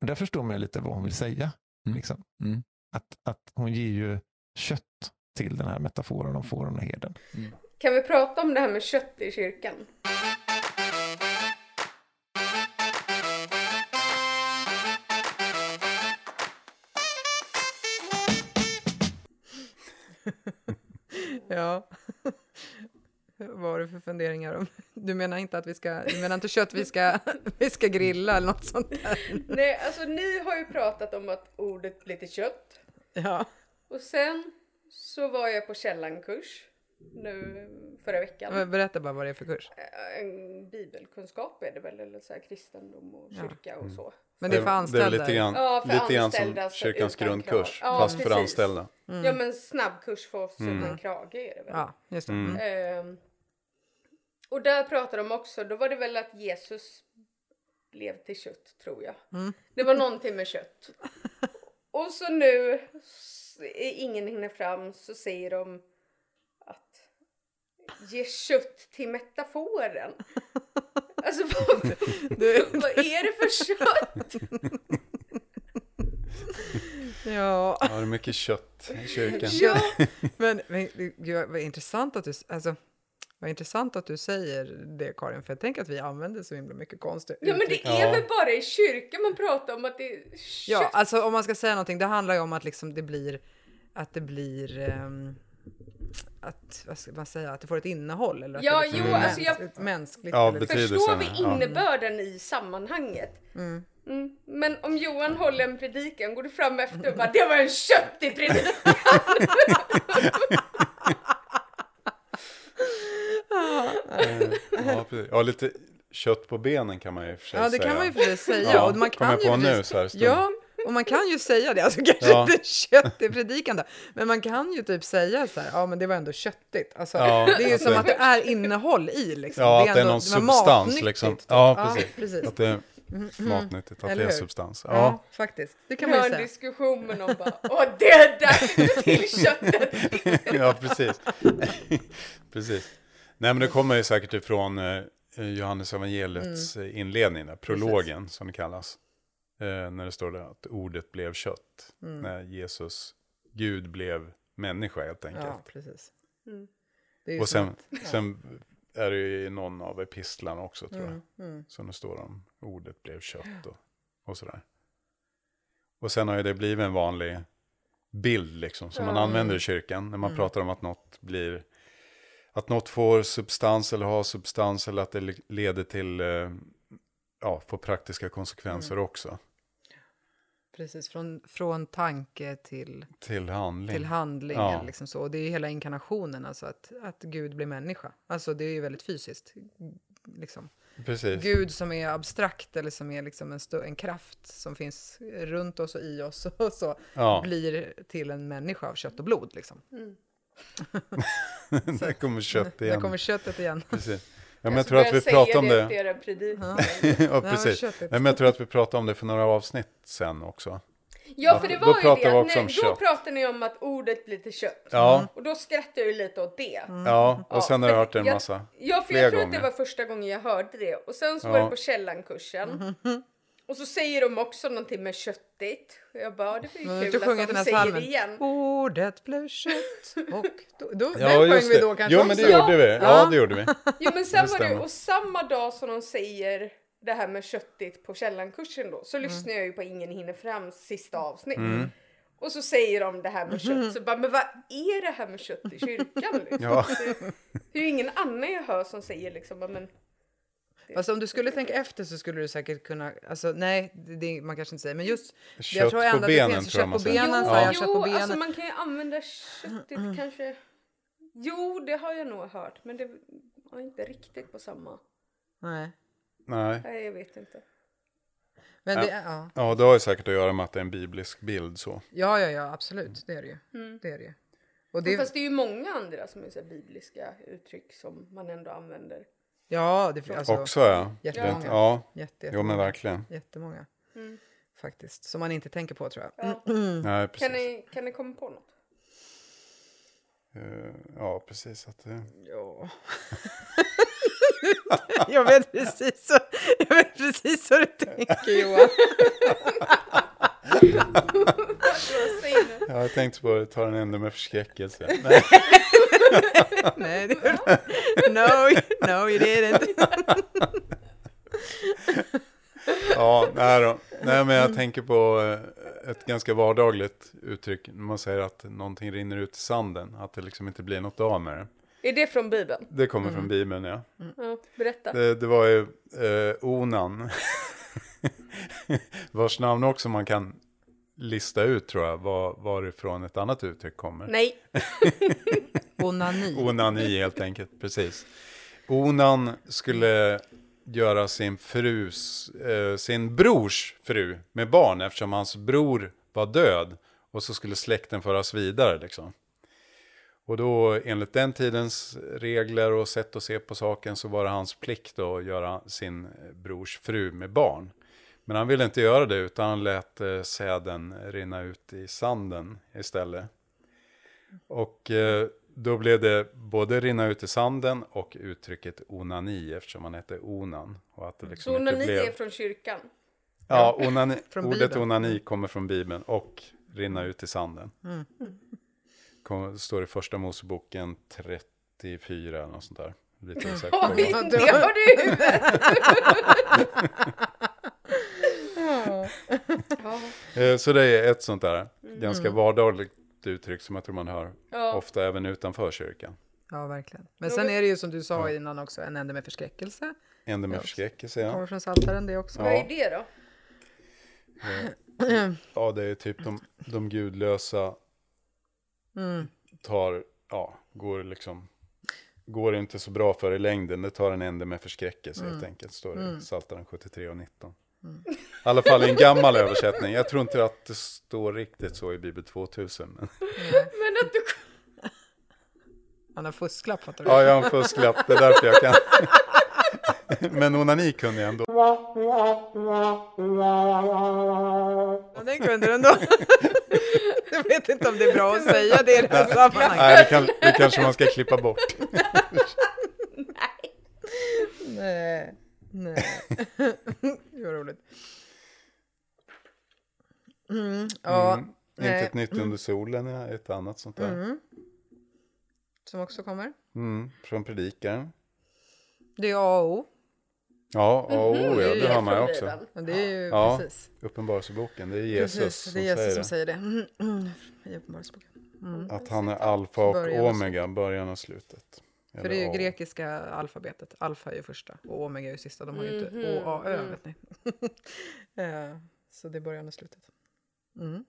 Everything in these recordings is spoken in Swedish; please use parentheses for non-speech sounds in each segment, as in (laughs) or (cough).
Och där förstår man ju lite vad hon vill säga. Mm. Liksom. Mm. Att, att hon ger ju kött till den här metaforen om fåren och herden. Kan vi prata om det här med kött i kyrkan? (laughs) Ja. (laughs) Vad har du för funderingar om? (laughs) Du menar inte att vi ska, du menar inte kött vi ska, (laughs) vi ska grilla eller något sånt där? Nej, alltså ni har ju pratat om att ordet blir till kött. Ja. Och sen så var jag på källarkurs nu förra veckan. Men Berätta bara vad det är för kurs. Eh, En bibelkunskap är det väl, eller så här kristendom och Ja. kyrka och så. Men det är för Det är anställda. lite grann, Ja, för lite grann anställda, som kyrkans grundkurs. Ja, fast för precis. anställda. Ja men snabbkurs för oss Mm. utan krage är det väl. Ja, just det. Mm. Mm. Ehm, och där pratade de också, då var det väl att Jesus blev till kött tror jag. Mm. Det var någonting med kött. (laughs) och så nu, ingen hinner fram, så säger de ge kött till metaforen. (laughs) Alltså vad, Du, vad är det för kött? (laughs) ja. Ja, det är mycket kött i kyrkan. Ja, (laughs) Men, men gud, vad intressant att du, alltså, vad intressant att du säger det Karin, för jag tänker att vi använder så himla mycket konstiga ja men det är Ja. väl bara i kyrkan man pratar om att det är kött. Ja, alltså om man ska säga någonting, det handlar ju om att liksom det blir, att det blir, ehm, att, vad ska man säga, att det får ett innehåll. Eller att Ja, det liksom jo, är alltså jag- mänskligt. Ja, eller. Förstår vi ja. innebörden i sammanhanget? mm. Mm. Men om Johan håller en predikan, går du fram efter och bara det var en köttig predikan. (laughs) Ja, precis. ja, lite kött på benen kan man ju i och för sig Ja, det säga. kan man ju för sig säga. Ja, och man kommer kan jag på ju nu så här stund. Ja, och man kan ju säga det. Alltså (laughs) kanske Ja. inte kött i predikan då, men man kan ju typ säga så här, ja men det var ändå köttigt. Alltså, Ja, det är ju att som det- att det är innehåll i liksom. Ja, att det är någon det var substans matnyttigt, liksom. typ. Ja, precis. precis. Att det är matnyttigt, att Eller det är hur? substans. Ja. Ja, faktiskt. Det kan Vi man ju en säga. diskussion med någon bara åh det är där (laughs) till (laughs) köttet. ja precis. precis. Nej, men det kommer ju säkert ifrån eh, Johannes evangeliets Mm. inledning, där, prologen som det kallas. Eh, när det står där att ordet blev kött. Mm. När Jesus, Gud blev människa helt enkelt. Ja, precis. Mm. Och sen, att- sen är det ju i någon av epistlarna också tror jag. Mm, mm. Som det står om ordet blev kött och, och sådär. Och sen har ju det blivit en vanlig bild liksom som man Ja. använder i kyrkan. När man Mm. pratar om att något blir, att något får substans eller har substans eller att det le- leder till, eh, ja, får praktiska konsekvenser Mm. också. Precis, från, från tanke till, Till handling. till handling. Ja. Liksom så. Och det är ju hela inkarnationen, alltså att, att Gud blir människa. Alltså det är ju väldigt fysiskt. Liksom. Precis. Gud som är abstrakt eller som är liksom en, stö- en kraft som finns runt oss och i oss och (laughs) så Ja, blir till en människa av kött och blod. Liksom. Mm. (laughs) där kommer (laughs) kött Där igen. kommer köttet igen. Precis. Ja, men Jag tror att vi pratade om det. ja, (laughs) precis. köttet. Nej, men jag tror att vi pratade om det för några avsnitt sen också. Ja för det Då var ju pratar det, vi att också om ni, då kött. pratade ni om att ordet blir till kött. Ja, Och då skrattade jag ju lite åt det. ja. och sen har jag hört det en jag- massa. Ja, för jag tror att gånger. det var första gången jag hörde det. Och sen så Ja. var det på källankursen. Och så säger de också någonting med köttigt. Och jag bara, det var ju har kul att den de här säger psalmen. det igen. Ordet blev kött och (laughs) då, då, Ja, den sjöng vi då kanske Jo, men det också. gjorde vi. Ja, Ja. det gjorde vi. (laughs) Jo men sen Det var det, och samma dag som de säger det här med köttigt på källankursen då, så lyssnar jag ju på Ingen hinner fram sista avsnitt. Mm. Och så säger de det här med kött, så bara, men vad är det här med kött i kyrkan? (laughs) Liksom? Ja. Det, är ju ingen annan jag hör som säger liksom, bara, men Fast om du skulle tänka efter så skulle du säkert kunna, alltså nej, det, det, man kanske inte säger, men just Kött jag tror på ändå det benen finns tror jag man på säger. benen, jo, jag, jo på benen. alltså man kan ju använda köttigt kanske. Jo, det har jag nog hört, men det var inte riktigt på samma. Nej. Nej. Nej, jag vet inte. Men Ja. det, ja. Ja, det har ju säkert att göra med att det är en biblisk bild så. ja, ja, ja, absolut, det är det ju. Mm. Det är det ju. Och Det... det, Fast det är ju många andra som är så här bibliska uttryck som man ändå använder. Ja, det finns alltså Också ja. jättemånga. Ja, Jätte, jo men verkligen. Jättemånga Mm. faktiskt, som man inte tänker på tror jag. Ja. (clears throat) Nej. Kan, ni, kan ni komma på något? Eh, Ja, precis. Att det... Ja. (laughs) jag vet precis så, jag vet precis vad du tänker Johan. (laughs) Ja, jag tänkte på det, ta den ändå med förskräckelse. (laughs) Nej. Det no, no you didn't. (laughs) Ja, nej då. Nej, men jag tänker på eh, ett ganska vardagligt uttryck. När man säger att någonting rinner ut i sanden. Att det liksom inte blir något av med det. Är det från Bibeln? Det kommer från Bibeln, ja. Ja, berätta. Det, det var ju eh, Onan. (laughs) Vars namn också man kan lista ut tror jag. Var, varifrån ett annat uttryck kommer. Nej. (laughs) Onani. (laughs) Onani helt enkelt, precis. Onan skulle göra sin frus, eh, sin brors fru med barn eftersom hans bror var död. Och så skulle släkten föras vidare liksom. Och då enligt den tidens regler och sätt att se på saken så var det hans plikt då att göra sin eh, brors fru med barn. Men han ville inte göra det utan han lät eh, säden rinna ut i sanden istället. Och eh, då blev det både rinna ut i sanden och uttrycket onani eftersom han hette Onan. Och att det liksom Så onani blev... är från kyrkan. Ja, onani, (laughs) Från ordet Bibeln. onani kommer från Bibeln och rinna ut i sanden. Mm. Kom, står i första Moseboken 34 eller något sånt där. Lite exakt. Oj, det. har du i huvudet. (laughs) Eh, Så det är ett sånt där Mm. ganska vardagligt uttryck som jag tror man hör Ja. ofta även utanför kyrkan. Ja, verkligen. Men sen är det ju som du sa innan också, en ände med förskräckelse. Ände med Ja. förskräckelse, ja. Kommer från Psaltaren det också. Vad Ja. är det då? Ja, det är typ de, de gudlösa Mm. tar, ja, går liksom, går inte så bra för i längden. Det tar en ände med förskräckelse helt enkelt, står det i Psaltaren 73 och 19. I alla fall i en gammal översättning. Jag tror inte att det står riktigt så i Bibel 2000. Men, Men att du... Han har fusklapp fattar du. ja, jag har en fusklapp, det är därför jag kan. Men onani kunde jag ändå. Ja, den kunde du ändå. Jag vet inte om det är bra att säga det i det här sammanhanget. Nej, det, kan, det kanske man ska klippa bort. Nej. Nej. Det (laughs) var roligt. Mm, ja, Mm. nej. Inte ett nytt under solen, ja, ett annat sånt där. Mm. Som också kommer. Mm. Från predikaren. Det är A och O. Ja, oh, ja, det är det har man ju också. Och det är ju Ja. precis. Uppenbarelseboken, det är Jesus precis. som Det är Jesus säger som det. säger det. Mm, mm, I Uppenbarelseboken. Mm. Att han är alfa och Början och omega, början och slutet. För det är ju grekiska alfabetet. Alfa är ju första och omega är ju sista. De har ju inte Mhm, O, A, Ö, mm. vet ni. (laughs) Så det är början och slutet. Mm.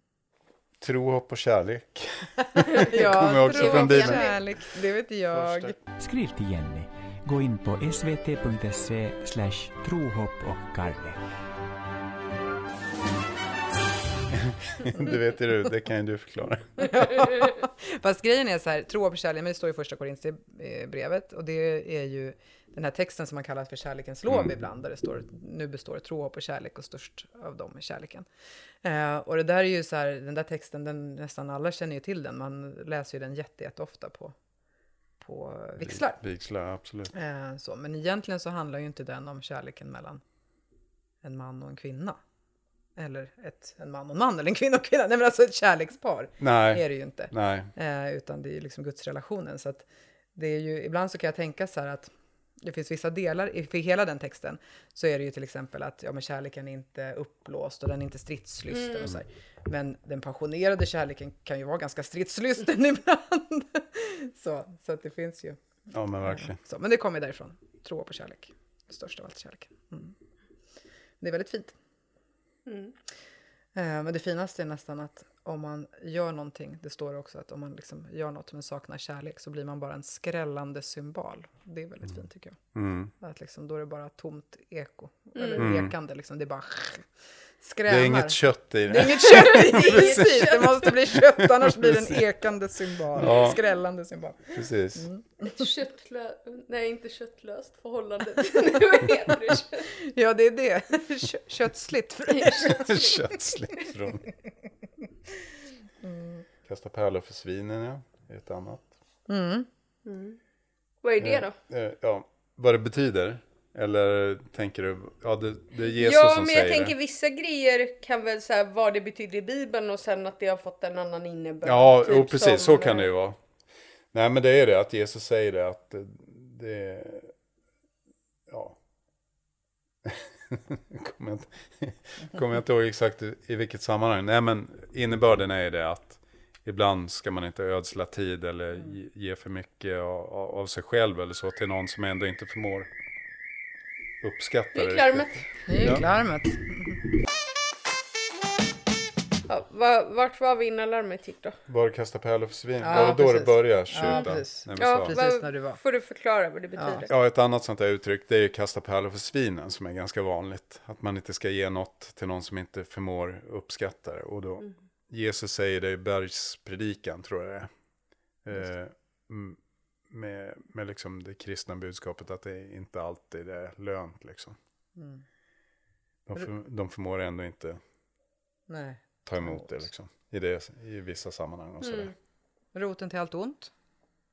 Tro, hopp och kärlek. (laughs) Ja, kommer också tro från och kärlek, det vet jag. Första. Skriv till Jenny. Gå in på svt.se trohopp och kärlek. (laughs) det vet ju du, det kan ju du förklara. (laughs) Fast grejen är så här, tro på kärlek, men det står i första Korinthierbrevet och det är ju den här texten som man kallar för kärlekens lov Mm. ibland, där det står nu består tro, hopp och kärlek och störst av dem är kärleken. Eh, och det där är ju så här, den där texten, den, nästan alla känner ju till den, man läser ju den jätte, jätte ofta på, på vigslar. Vigslar, absolut. Eh, så, men egentligen så handlar ju inte den om kärleken mellan en man och en kvinna. Eller ett, en man och en man, eller en kvinna och en kvinna. Nej, men alltså ett kärlekspar är Nej, det ju inte. nej. Eh, utan det är ju liksom gudsrelationen. Så att det är ju, ibland så kan jag tänka så här att det finns vissa delar, i för hela den texten, så är det ju till exempel att ja, men kärleken är inte uppblåst och den är inte stridslysten och så här. Men den passionerade kärleken kan ju vara ganska stridslysten (laughs) ibland. så, så att det finns ju. Ja, men verkligen. Så, men det kommer därifrån. Tro på kärlek. Det största av allt kärleken. Mm. Det är väldigt fint. Mm. Eh, men det finaste är nästan att om man gör någonting, det står också att om man liksom gör något men saknar kärlek så blir man bara en skrällande symbol. Det är väldigt fint tycker jag. Mm. Att liksom, då är det bara tomt eko. Mm. Eller ekande liksom. Det är bara Det skränar. är inget kött i Det är det. inget kött i (laughs) Precis, det måste bli kött annars blir det en ekande symbol. Ja. Skrällande symbol. Precis. Mm. Ett köttlöst, nej inte köttlöst förhållande. (laughs) Vad heter det? Kött- Ja, det är det. Kö- Köttsligt. Köttsligt från... Kasta pärlor för svinen, ja. Det är ett annat. Mm. Vad är det då? Eh, ja, vad det betyder. Eller tänker du, ja det, det är Jesus ja, som men jag säger tänker det. vissa grejer kan väl säga vad det betyder i Bibeln och sen att det har fått en annan innebörd. Ja, typ jo, precis, så kan det ju eh, vara. Nej, men det är det att Jesus säger det att det, det ja. (laughs) kommer, jag inte, kommer jag inte ihåg exakt i, vilket sammanhang. Nej, men innebörden är ju det att ibland ska man inte ödsla tid eller ge, ge för mycket av, av sig själv eller så till någon som ändå inte förmår uppskatta Det larmet. Det är ju Ja. larmet. Ja, va- vart var vi innan larmet gick då? Var kasta pärlor för svin? Ja, var det då precis. det började Ja, tjuta? precis. när vi Ja, precis när du var. Får du förklara vad det betyder? Ja, ett annat sånt där uttryck det är ju kasta pärlor för svinen som är ganska vanligt. Att man inte ska ge något till någon som inte förmår uppskatta det. Och då, Jesus säger det i bergspredikan tror jag det är. Eh, m- med, med liksom det kristna budskapet att det inte alltid är lönt liksom. Mm. De, för, de förmår ändå inte Nej. ta emot det liksom. I, det, i vissa sammanhang och sådär. Mm. Roten till allt ont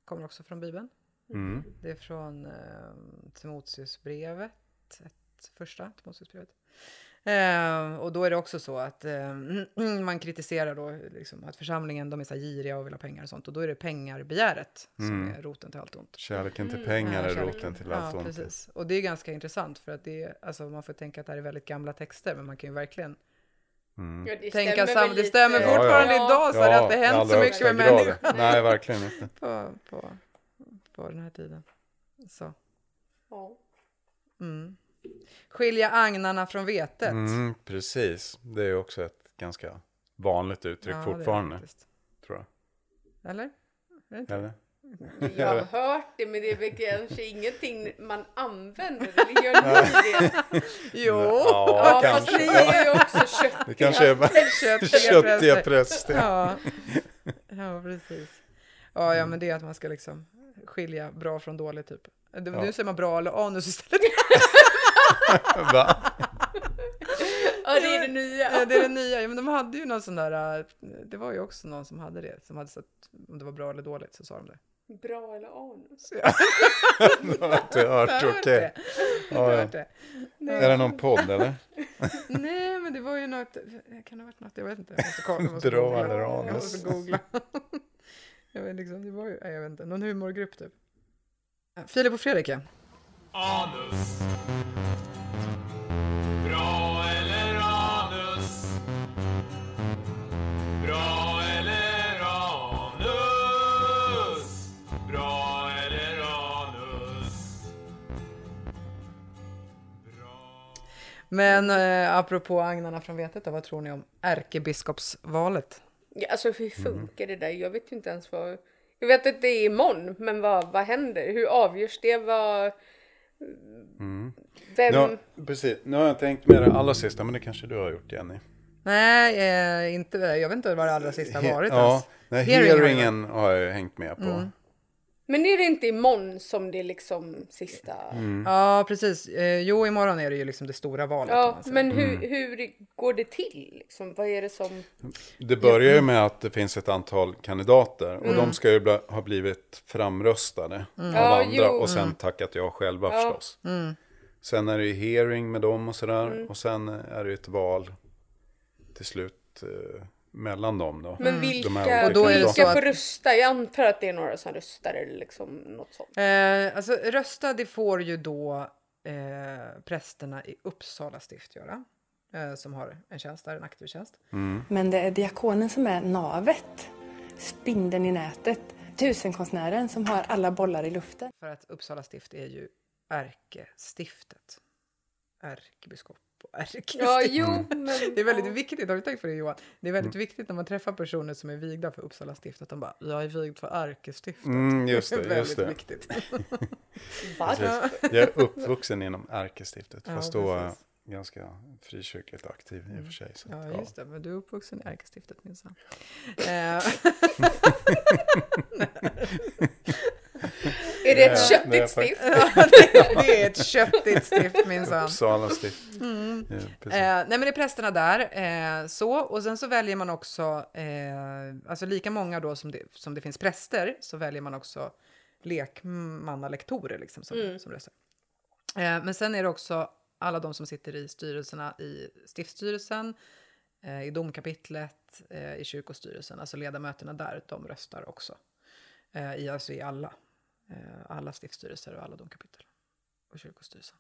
kommer också från Bibeln. Mm. Det är från eh, Timoteusbrevet, ett första Timoteusbrevet. Eh, och då är det också så att eh, (clears throat) man kritiserar då liksom, att församlingen de är så här giriga och vill ha pengar och sånt. Och då är det pengarbegäret som Mm. är roten till allt ont. Kärleken till Mm. pengar Ja, är kärleken. roten till ja, allt ont. precis. Och det är ganska intressant för att det är, alltså man får tänka att det här är väldigt gamla texter, men man kan ju verkligen Mm. Ja, det tänka väl Det stämmer Ja, ja. fortfarande Ja. idag så har det inte i hänt så mycket med människan Nej, verkligen inte. (laughs) på, på, på den här tiden. Så. Ja. Mm. Skilja agnarna från vetet. Mm, precis, det är också ett ganska vanligt uttryck Ja, fortfarande, tror jag. Eller? Eller? Jag har hört det men det är väl kanske ingenting man använder. Eller gör ni det? Jo! Ja, Ja, fast kanske. ni är ju också köttiga. Det kanske är bara Köttiga köttiga präster. Ja. ja, precis. Ja, ja, men det är att man ska liksom skilja bra från dåligt typ. Ja. Nu säger man bra eller anus istället. (laughs) (laughs) Va? Ja, det är det nya. Ja, det är det nya. Ja, men de hade ju någon sån där, äh, det var ju också någon som hade det, som hade sett om det var bra eller dåligt så sa de det. Bra eller anus? Det (laughs) har jag inte hört, Jag har okej. det. Jag Ja, har ja. Är det någon podd eller? (laughs) Nej, men det var ju något, kan det ha varit något, jag vet inte. Jag. Jag Bra eller Jag anus? måste googla. jag vet liksom, det var ju, jag vet inte, någon humorgrupp typ. Ja, Filip och Fredrik ja. Anus. Men eh, apropå agnarna från vetet då, vad tror ni om ärkebiskopsvalet? Ja, alltså hur funkar det där? Jag vet ju inte ens vad... Jag vet att det är imorgon, men vad, vad händer? Hur avgörs det? Vad... Vem... Ja, precis. Nu har jag tänkt med det allra sista, men det kanske du har gjort Jenny. Nej, eh, inte, jag vet inte vad det allra sista har varit ja, ens. nej, Hearing har det hearingen har jag hängt med på. Men är det inte imorgon som det är liksom sista... Ja, precis. Eh, jo, imorgon är det ju liksom det stora valet. Ja, men hur, Mm. hur går det till? Liksom? Vad är det som... Det börjar ju med att det finns ett antal kandidater och de ska ju bli, ha blivit framröstade av Ja, andra jo. och sen tackat jag själva Ja. förstås. Sen är det ju hearing med dem och sådär Mm. och sen är det ju ett val till slut eh, mellan dem då. Men De vilka, här Och då är det vilka får rösta? Jag antar att det är några som röstar eller liksom något sånt. Eh, alltså, rösta det får ju då eh, prästerna i Uppsala stift göra. Eh, som har en tjänst där, en aktiv tjänst. Men det är diakonen som är navet, spindeln i nätet, tusenkonstnären som har alla bollar i luften. För att Uppsala stift är ju ärkestiftet. Ärkebiskop ärkestift. Ja, jo, men... Det är väldigt ja. viktigt, har du tänkt på det Johan? Det är väldigt viktigt när man träffar personer som är vigda för Uppsala stift att de bara, jag är vigd för ärkestiftet. Mm, just det, är just väldigt det. viktigt. (laughs) Jag är uppvuxen inom ärkestiftet Ja, fast då är jag precis. ganska frikyrkligt aktiv i och för sig. Så. att, Ja, just det. Men du är uppvuxen i ärkestiftet minsann. (laughs) (laughs) Är det ett Ja, köttigt stift? (laughs) ja, det, är ett köttigt stift minsann. Uppsala stift. Ja, precis. Eh, nej men det är prästerna där. Eh, så, och sen så väljer man också, eh, alltså lika många då som det, som det finns präster, så väljer man också lekmannalektorer liksom som, som röstar. Eh, men sen är det också alla de som sitter i styrelserna i stiftsstyrelsen, eh, i domkapitlet, eh, i kyrkostyrelsen, alltså ledamöterna där, de röstar också. Eh, i, alltså i alla, alla stiftsstyrelser och alla domkapitel och kyrkostyrelsen.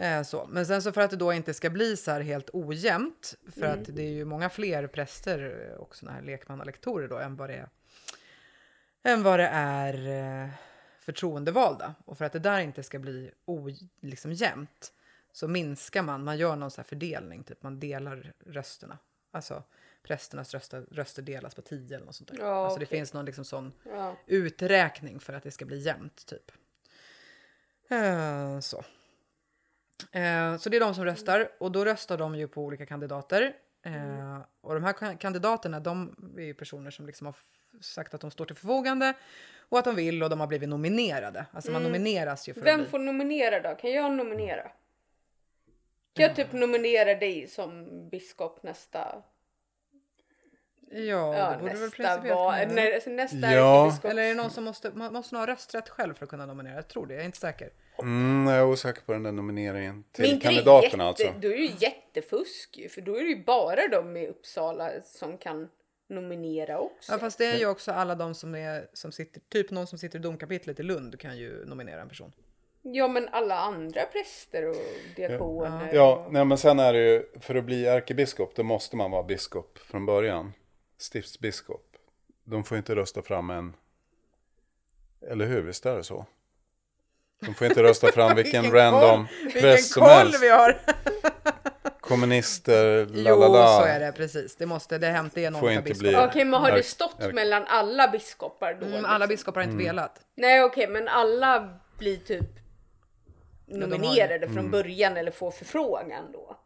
Eh, så. Men sen så för att det då inte ska bli så här helt ojämnt, för att det är ju många fler präster eh, och såna här lekmannalektorer då än vad det är, än vad det är eh, förtroendevalda. Och för att det där inte ska bli liksom jämnt så minskar man, man gör någon så här fördelning, typ man delar rösterna. Alltså prästernas röster, röster delas på tio eller något sånt där. Ja, alltså det okej. finns någon liksom sån Ja. uträkning för att det ska bli jämnt typ. Eh, så. Eh, så det är de som röstar och då röstar de ju på olika kandidater. Eh, och de här kan- kandidaterna de är ju personer som liksom har sagt att de står till förfogande och att de vill och de har blivit nominerade. Alltså man nomineras ju för Vem får nominera då? Kan jag nominera? Kan jag typ nominera dig som biskop nästa, Ja, ja, det borde väl nästa principiellt kunna. Nej, alltså nästa Ja. Eller är det någon som måste, man måste ha rösträtt själv för att kunna nominera? Jag tror det, jag är inte säker. Mm, jag är osäker på den där nomineringen till Men kandidaterna jätte, alltså. Då är det ju jättefusk för då är det ju bara de i Uppsala som kan nominera också. Ja, fast det är ju också alla de som är, som sitter, typ någon som sitter i domkapitlet i Lund kan ju nominera en person. Ja men alla andra präster och diakoner. Ja, och... nej, men sen är det ju, för att bli ärkebiskop, då måste man vara biskop från början. Stiftsbiskop. De får inte rösta fram en, eller hur, visst är det så? De får inte rösta fram (laughs) vilken, Vilken random Vilken präst som koll helst. vi har! (laughs) Kommunister, Jo, lalala. så är det precis. Det måste, det hämt, det någon inte bli- biskoparna. Okej men har det stått ärk- mellan alla biskopar då? Mm, alla liksom? biskopar har inte velat. Nej okej men alla blir typ de har nominerade Mm. från början eller får förfrågan då?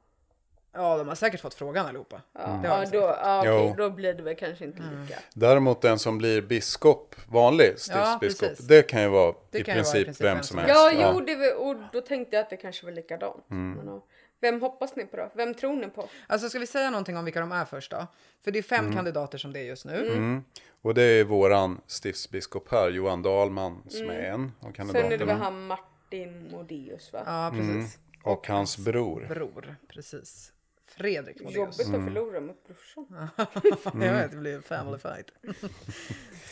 Ja, de har säkert fått frågan allihopa. Ja, de ja, då, ja, okej, då blir det väl kanske inte lika. Däremot den som blir biskop, vanlig stiftsbiskop, precis. det kan ju vara Det i kan ju vara i princip princip vem som helst. Ja, Ja. jo, det och då tänkte jag att det kanske var likadant. Mm. Men, ja. Vem hoppas ni på då? Vem tror ni på? Alltså ska vi säga någonting om vilka de är först då? För det är fem kandidater som det är just nu. Mm. Och det är våran stiftsbiskop här, Johan Dahlman, som är en av Sen är det väl kandidaterna. han Martin Modéus va? Ja, precis. Och hans bror. Bror, precis. Fredrik Modéus. Jobbigt Mm. att förlora mot brorsan. (laughs) Jag vet, det blir en family fight. (laughs)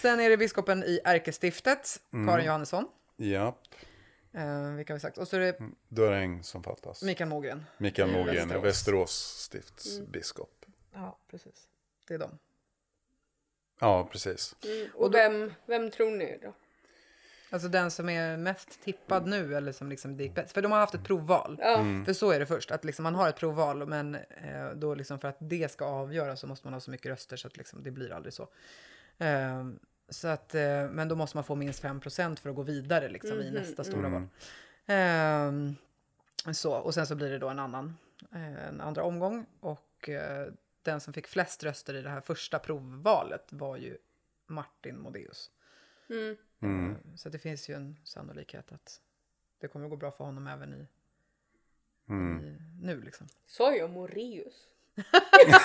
Sen är det biskopen i ärkestiftet, Karin Johannesson. Ja, Eh, vilka har vi sagt? Och så är det då det en som fattas. Mikael Mogren. Mikael Mogren, Västerås. Västerås stiftsbiskop. Ja, precis. Det är de. Ja, precis. Mm. Och, vem, vem tror ni då? Alltså den som är mest tippad nu eller som liksom det gick bäst. För de har haft ett provval. Ja. För så är det först, att liksom man har ett provval men eh, då liksom för att det ska avgöras så måste man ha så mycket röster så att liksom det blir aldrig så. Eh, så att, eh, men då måste man få minst 5% för att gå vidare liksom i nästa stora val. Eh, så, och sen så blir det då en annan, eh, en andra omgång och eh, den som fick flest röster i det här första provvalet var ju Martin Modéus. Mm. Så det finns ju en sannolikhet att det kommer att gå bra för honom även i, Mm. i nu liksom. Sa jag Moreus? (laughs) Det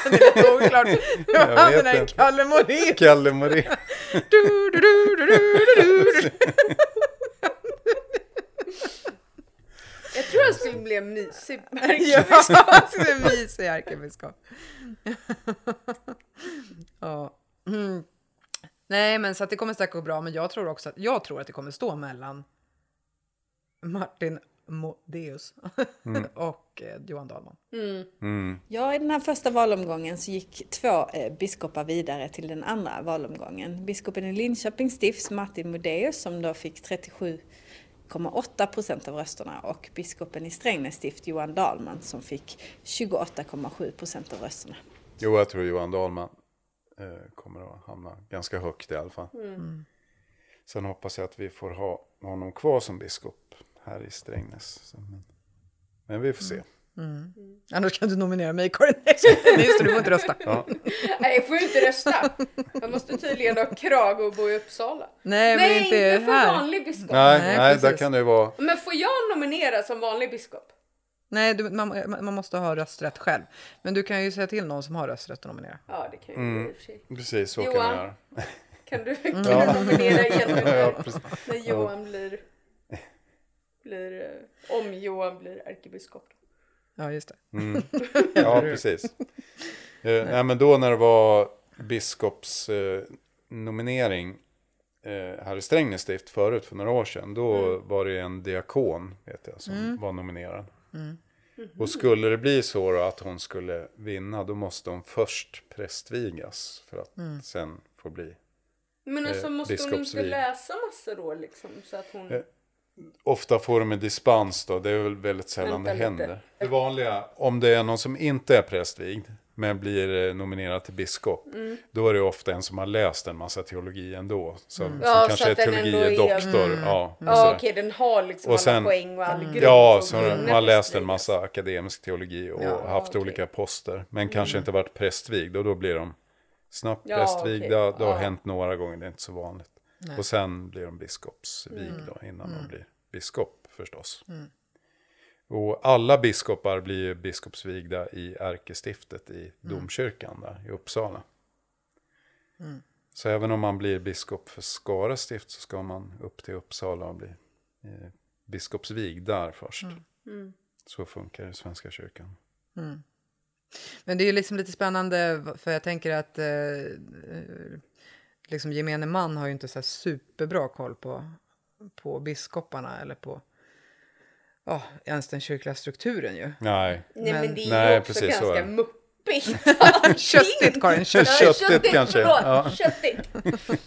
är lite oklart. (laughs) Jag Han den här. Kalle Morin. Kalle Morin. (laughs) Du, du, du, du, du, du, du. Jag tror han skulle bli en mysig Ja, han skulle en mysig ärkebiskop. ja. Mm. Nej, men så att det kommer säkert gå bra. Men jag tror också att, jag tror att det kommer stå mellan Martin Modéus (laughs) och eh, Johan Dahlman. Mm. Ja, i den här första valomgången så gick två eh, biskopar vidare till den andra valomgången. Biskopen i Linköping stifts, Martin Modéus, som då fick 37,8 procent av rösterna och biskopen i Strängnäs stift, Johan Dahlman, som fick 28,7 procent av rösterna. Jo, jag tror Johan Dahlman eh, kommer att hamna ganska högt i alla fall. Sen hoppas jag att vi får ha honom kvar som biskop här i Strängnäs. Så, men, men vi får se. Annars kan du nominera mig, Karin. (laughs) Just du får inte rösta. (laughs) Nej, jag får ju inte rösta. Jag måste tydligen ha krage och bo i Uppsala. Nej, men Nej, inte inte för här. vanlig biskop. Nej, Nej, nej, där kan det vara. Men får jag nominera som vanlig biskop? Nej, du, man, man måste ha rösträtt själv. Men du kan ju säga till någon som har rösträtt att nominera. Ja, det kan jag Mm. ju i och för sig. Precis, så kan Johan. vi göra. Kan du, (laughs) kan du nominera igen (laughs) Ja, när, Johan blir blir, eh, om Johan blir ärkebiskop. Ja, just det. Mm. (laughs) Ja, precis. Eh, nej, men då när det var biskops eh, nominering eh, här i Strängnäs stift förut för några år sedan. Då var det en diakon vet jag, som var nominerad. Och skulle det bli så då att hon skulle vinna då måste hon först prästvigas för att sen få bli. Men alltså Eh, måste hon inte läsa massa då liksom? Så att hon... Eh, Ofta får de en dispens då, det är väl väldigt sällan Vänta det lite. händer. Det vanliga, om det är någon som inte är prästvigd, men blir eh, nominerad till biskop, Mm. då är det ofta en som har läst en massa teologi ändå. Som, som Ja, så kanske är att den teologi ändå är- doktor. Mm. Ja, och Ja okej, den har liksom Och sen- alla poäng och all grund. Ja, så kunna har läst en prästvigas. massa akademisk teologi och Ja, haft okej. olika poster. Men kanske inte varit prästvigd och då blir de snabbt Ja, prästvigda. okej. Det har Ja. hänt några gånger, det är inte så vanligt. Nej. Och sen blir de biskopsvigda Mm. då, innan de blir biskop förstås. Och alla biskopar blir ju biskopsvigda i ärkestiftet i domkyrkan där i Uppsala. Så även om man blir biskop för Skara stift så ska man upp till Uppsala och bli eh, biskopsvigd där först. Mm. Så funkar det i Svenska kyrkan. Men det är ju liksom lite spännande för jag tänker att eh, liksom gemene man har ju inte så här superbra koll på, på biskoparna eller på ja, ens den kyrkliga strukturen ju. Nej, Nej men, Men- det är Nej, ju också precis, ganska muppigt. (laughs) Köttigt Karin, köttigt. Köttigt kanske, förlåt, ja. Köttigt. (laughs)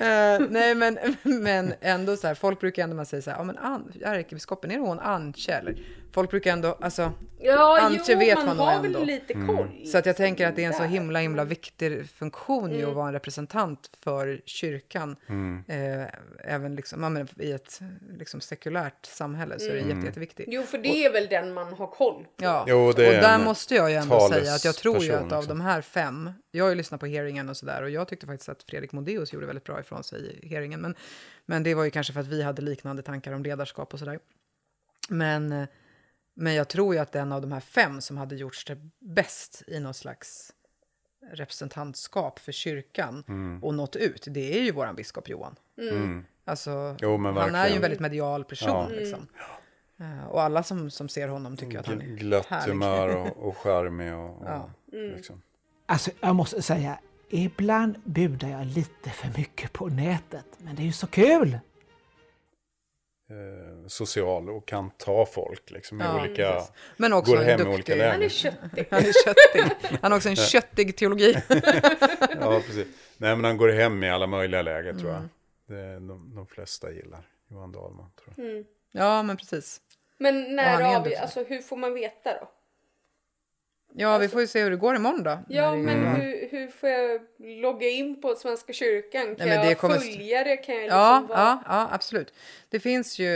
Eh, nej men, men ändå så här, folk brukar ändå man säga så här, ja men ärkebiskopen, är det hon Antje eller? Folk brukar ändå, alltså, Ja, Antje jo, vet man man nog har ändå. väl lite Mm. koll. så att jag tänker att det är en så himla himla viktig funktion ju Mm. att vara en representant för kyrkan. Mm. Eh, även liksom, ja, men i ett liksom, sekulärt samhälle så är det Mm. jätte, jätteviktigt. Jo, för det är väl den man har koll på. Ja, Jo, det och är där måste jag ju ändå säga att jag tror ju att av liksom. de här fem, jag har ju lyssnat på hearingen och sådär och jag tyckte faktiskt att Fredrik Modéus gjorde väldigt bra ifrån sig i hearingen, men, men det var ju kanske för att vi hade liknande tankar om ledarskap och sådär. Men, eh, men jag tror ju att den av de här fem som hade gjorts det bäst i något slags representantskap för kyrkan och nått ut, det är ju våran biskop Johan. Mm. Alltså, Jo, men han är ju en väldigt medial person. Ja. Liksom. Eh, Och alla som, som ser honom tycker att han är Gl- Glatt härlig. humör och, (laughs) och charmig och, och Ja. liksom. Alltså, jag måste säga, ibland budar jag lite för mycket på nätet. Men det är ju så kul! Eh, social och kan ta folk liksom i Ja, olika, precis. Men också går hem i duktig- olika Han är köttig. Han är köttig. Han har också en köttig teologi. (laughs) Ja, precis. Nej, men han går hem i alla möjliga läger tror Mm. jag. Det är de, de flesta gillar Johan Dahlman tror jag. Mm. Ja, men precis. Men när av, alltså hur får man veta då? Ja, vi får ju se hur det går imorgon då. Ja, men hur, hur får jag logga in på Svenska kyrkan? Kan Nej, jag kommer- följa det? Kan jag liksom Ja, vara... ja, ja, absolut. Det finns ju,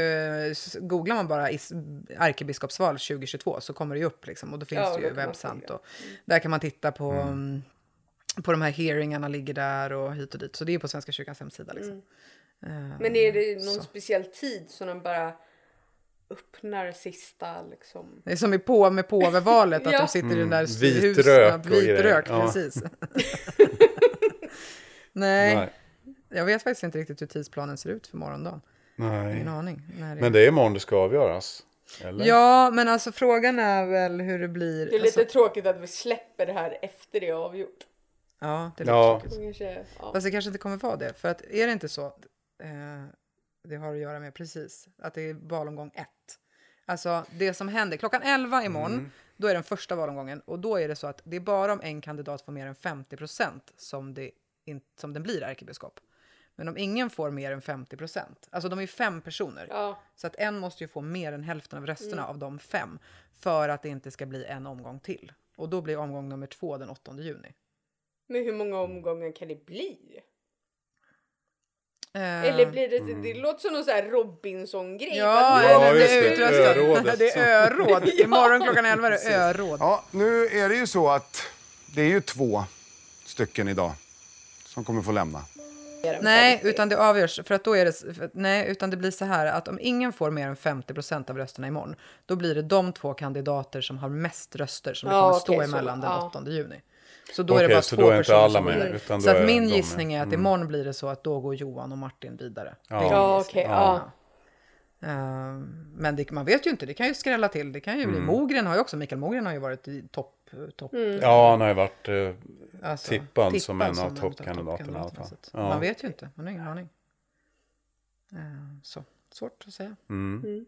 googlar man bara is- ärkebiskopsval 2022 så kommer det ju upp liksom. Och då finns Ja, det ju webbsant och där kan man titta på, mm. på de här hearingarna ligger där och hit och dit. Så det är på Svenska kyrkans hemsida liksom. Eh, Men är det någon Så. speciell tid som de bara öppnar sista liksom? Det är som i på med påvevalet, att Ja. de sitter i den där Mm, vit husen. rök Vit grejer. rök, Ja. precis. (laughs) Nej, Nej. jag vet faktiskt inte riktigt hur tidsplanen ser ut för morgondagen. Nej. Ingen aning. Det... Men det är imorgon det ska avgöras. Eller? Ja, men alltså frågan är väl hur det blir. Det är lite alltså, tråkigt att vi släpper det här efter det är avgjort. Ja, det är lite Ja. tråkigt. Så Kanske, ja. Fast det kanske inte kommer vara det. För att är det inte så eh, det har att göra med precis att det är valomgång ett. Alltså det som händer klockan 11 imorgon, Mm. då är den första valomgången och då är det så att det är bara om en kandidat får mer än 50 procent som, det in, som den blir ärkebiskop. Men om ingen får mer än 50 procent, alltså de är ju fem personer, ja. så att en måste ju få mer än hälften av rösterna Mm. av de fem för att det inte ska bli en omgång till. Och då blir omgång nummer två den 8 juni. Men hur många omgångar kan det bli? Eh, Eller blir det, det låter som någon sån här Robinson-grej. Ja, Ja, eller just det det, är utröstat. örådet. Det är öråd. (laughs) Imorgon klockan 11 är det öråd. Ja, nu är det ju så att det är ju två stycken idag som kommer få lämna. Nej, utan det avgörs. För att då är det, för, nej, utan det blir så här att om ingen får mer än 50 procent av rösterna imorgon, då blir det de två kandidater som har mest röster som det Ja, kommer stå okej, så, emellan den ja. 8 juni. Så då är det bara så två då är inte personer alla som med, utan Så att min de med. gissning är att Mm. imorgon blir det så att då går Johan och Martin vidare. Ja. Ja, gissning. okej. ja. Eh, men det, man vet ju inte, det kan ju skrälla till. Det kan ju bli, Mm. Mogren har ju också, Mikael Mogren har ju varit i topp. topp Mm. Ja, han har ju varit eh, alltså, tippad som en av toppkandidaterna i alla fall. Ja. Man vet ju inte, man har ingen aning. Eh, så, svårt att säga. Mm.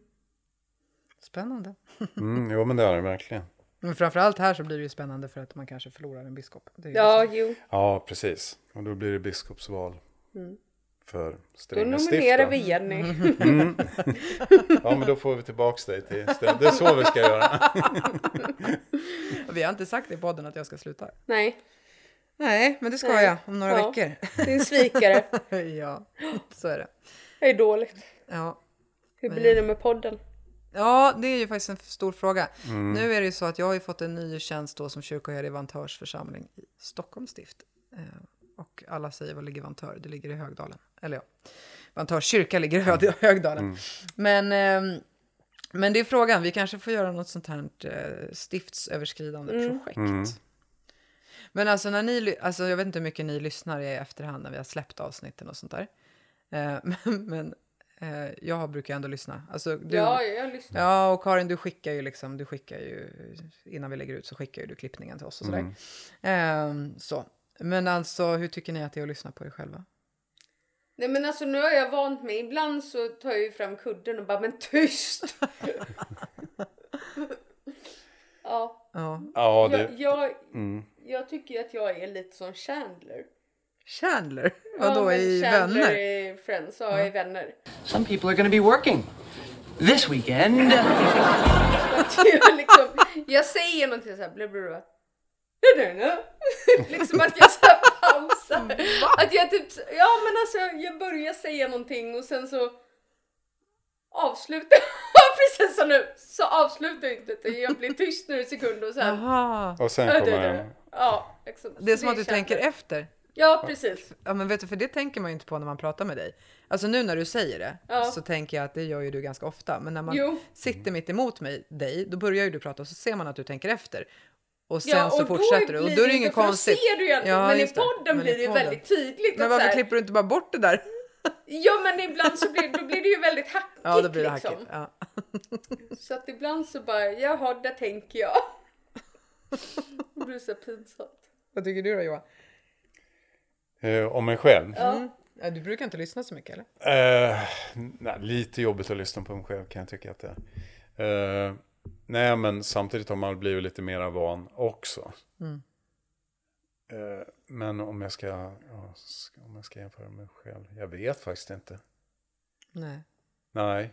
Spännande. Mm, jo, men det är det verkligen. Men framförallt här så blir det ju spännande för att man kanske förlorar en biskop. Det är ju Ja, så. jo. Ja, precis. Och då blir det biskopsval Mm. för Då Strängnäs stift. nominerar då. vi Jenny. Mm. Ja, men då får vi tillbaks dig till Strängnäs. Det är så vi ska göra. (laughs) Vi har inte sagt i podden att jag ska sluta. Nej, Nej, men det ska Nej. jag om några Ja. veckor. din svikare. (laughs) ja, så är det. Det är dåligt. Ja. Hur Men- blir det med podden? Ja, det är ju faktiskt en stor fråga. Mm. Nu är det ju så att jag har ju fått en ny tjänst då som kyrkoherde i Vantörs församling i Stockholms stift. Eh, och alla säger var ligger Vantör? Det ligger i Högdalen. Eller ja, Vantörs kyrka ligger i Hö- Högdalen. Mm. Men, ehm, men det är frågan, vi kanske får göra något sånt här eh, stiftsöverskridande Mm. projekt. Mm. Men alltså när ni, alltså jag vet inte hur mycket ni lyssnar i efterhand när vi har släppt avsnitten och sånt där. Eh, (laughs) men men jag brukar ändå lyssna. Alltså, du, Ja, jag lyssnar. Ja, och Karin, du skickar ju liksom, du skickar ju, innan vi lägger ut så skickar ju du klippningen till oss och sådär. Mm. Ehm, så. Men alltså, hur tycker ni att det är att lyssna på er själva? Nej men alltså nu har jag vant mig. Ibland så tar jag ju fram kudden och bara men tyst! (laughs) ja, Ja. Ja, det... jag, jag, Mm. jag tycker att jag är lite som Chandler. Chandler? (laughs) Ja, Vadå, men i Chandler Vänner? i Friends, ja, i Vänner. Some people are to be working this weekend. (laughs) Jag, liksom, jag säger någonting så här, bla bla (laughs) liksom att jag så här pausar. Att jag typ, ja men alltså jag börjar säga någonting och sen så avslutar precis som nu så avslutar jag inte utan jag blir tyst nu en sekund och sen Jaha. Och sen Ja, det- kommer den. Ja, liksom. Det är som att du känner tänker jag. efter. Ja, precis. Ja, men vet du, för det tänker man ju inte på när man pratar med dig. Alltså nu när du säger det Ja. så tänker jag att det gör ju du ganska ofta. Men när man Jo. sitter mitt emot mig, dig, då börjar ju du prata och så ser man att du tänker efter. Och sen Ja, så och fortsätter du. Och då är det inget konstigt. ser du ju ändå, Ja, men i podden Men blir det ju väldigt tydligt. Men varför så här, klipper du inte bara bort det där? Ja men ibland så blir, då blir det ju väldigt hackigt Ja, då blir det liksom. hackigt. Ja. Så att ibland så bara, jaha, där tänker jag. (laughs) Det blir så pinsamt. Vad tycker du då Johan? Eh, om mig själv? Ja. Ja, du brukar inte lyssna så mycket eller? Eh, nej, lite jobbigt att lyssna på mig själv kan jag tycka att det är. Eh, nej, men samtidigt har man blivit lite mera van också. Mm. Eh, men om jag ska, ja, ska, om jag ska jämföra mig själv, jag vet faktiskt inte. Nej. Nej,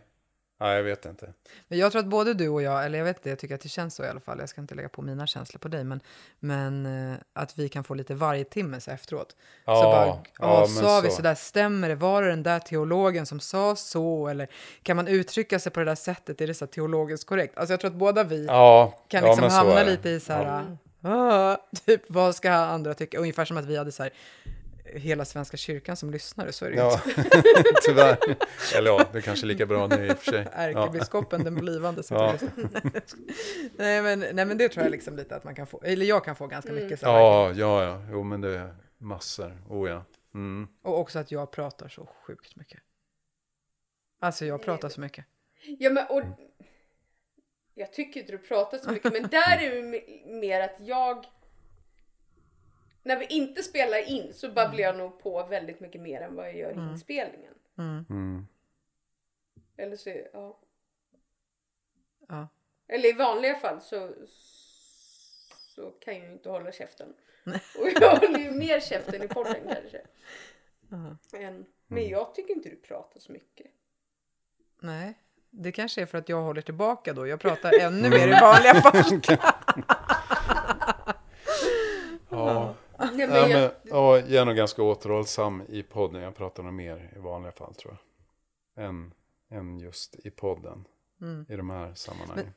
nej jag vet inte. Men jag tror att både du och jag, eller jag vet inte, jag tycker att det känns så i alla fall. Jag ska inte lägga på mina känslor på dig, men, men eh, att vi kan få lite varje timme så efteråt. så Ja, bara, ja, ja, sa vi så. sådär, stämmer det? Var det den där teologen som sa så? Eller kan man uttrycka sig på det där sättet? Är det så teologiskt korrekt? Alltså jag tror att båda vi Ja, kan ja, liksom så hamna lite i så här, Ja. ah, typ vad ska andra tycka? Ungefär som att vi hade så här, hela Svenska kyrkan som lyssnare, så är det Ja, inte. (laughs) tyvärr. Eller ja, det är kanske lika bra nu i och för sig. Ja. Ärkebiskopen, den blivande. Så Ja. (laughs) nej, men, nej, men det tror jag liksom lite att man kan få, eller jag kan få ganska Mm. mycket. Så här, Ja, ja, ja, jo men det är massor, oh ja. Mm. Och också att jag pratar så sjukt mycket. Alltså jag pratar så mycket. Ja men och jag tycker inte du pratar så mycket men där är det mer att jag när vi inte spelar in så babblar jag nog på väldigt mycket mer än vad jag gör i Mm. inspelningen. Mm. Mm. Eller så, ja. Ja. Eller i vanliga fall så så kan jag ju inte hålla käften. (laughs) Och jag håller ju mer käften i podden kanske. Ja. Än, men jag tycker inte du pratar så mycket. Nej, det kanske är för att jag håller tillbaka då. Jag pratar ännu mer i vanliga fall. (laughs) Ja, (laughs) Nej, men ja, jag, men, ja, jag är nog ganska återhållsam i podden. Jag pratar nog mer i vanliga fall tror jag. Än, än just i podden. Mm. I de här sammanhangen. Men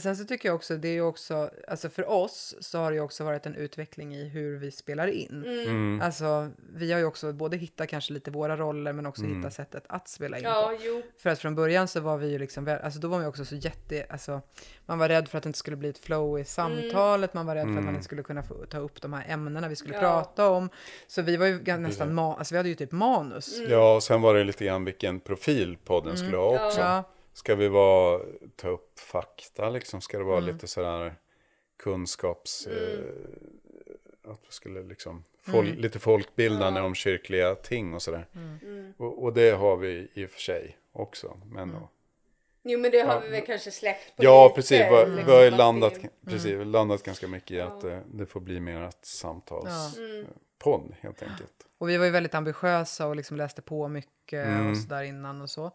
sen så tycker jag också, det är ju också, alltså för oss så har det ju också varit en utveckling i hur vi spelar in. Mm. Alltså vi har ju också både hittat kanske lite våra roller men också Mm. hittat sättet att spela in Ja, på. jo. För att från början så var vi ju liksom, alltså då var man ju också så jätte, alltså man var rädd för att det inte skulle bli ett flow i samtalet, man var rädd för att man Mm. inte skulle kunna få ta upp de här ämnena vi skulle Ja. prata om. Så vi var ju gan- nästan, ma- alltså vi hade ju typ manus. Ja, och sen var det lite grann vilken profil podden skulle ha också. Ja. Ska vi vara, ta upp fakta liksom? Ska det vara Mm. lite sådär kunskaps... Mm. Eh, att vi skulle liksom, fol- Mm. lite folkbildande om kyrkliga ting och sådär. Mm. Och, och det har vi i och för sig också. Men då, Jo men det har Ja. vi väl kanske släppt på ja, lite, precis. Vi har, liksom, vi har ju att landat, precis, har landat ganska mycket i att eh, det får bli mer ett samtalspodd Mm. helt enkelt. Och vi var ju väldigt ambitiösa och liksom läste på mycket Mm. och sådär innan och så.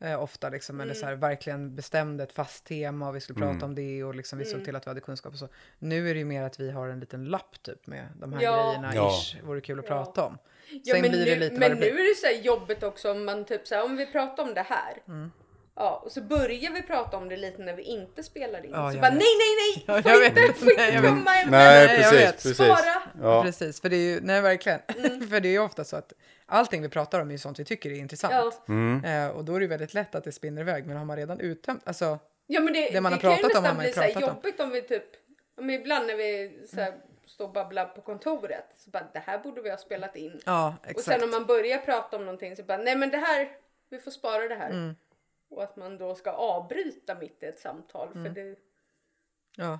Eh, ofta liksom, eller Mm. så här, verkligen bestämde ett fast tema och vi skulle prata Mm. om det och liksom vi såg Mm. till att vi hade kunskap och så. Nu är det ju mer att vi har en liten lapp typ med de här Ja. grejerna, Ja. ish, vore kul att Ja. prata om. Ja, Sen men blir det nu, lite vad men det nu blir. är det så här jobbigt också om man typ så här, om vi pratar om det här. Mm. Ja, och så börjar vi prata om det lite när vi inte spelar in. Ja, så bara vet. nej, nej, nej! Ja, Får jag inte, vet. får inte komma ämnen. Nej, precis, vet. precis. Spara. Ja. Precis, för det är ju, nej verkligen. Mm. (laughs) för det är ju ofta så att allting vi pratar om är ju sånt vi tycker är intressant. Ja. Mm. Eh, och då är det ju väldigt lätt att det spinner iväg, men har man redan uttömt, alltså Ja men det, Det man har kan ju pratat om har nästan man ju bli så här pratat om. jobbigt om vi typ, men ibland när vi så här, står och babblar på kontoret så bara det här borde vi ha spelat in. ja, Och exakt. sen om man börjar prata om någonting så bara nej men det här, vi får spara det här. Mm. Och att man då ska avbryta mitt i ett samtal Mm. för det Ja.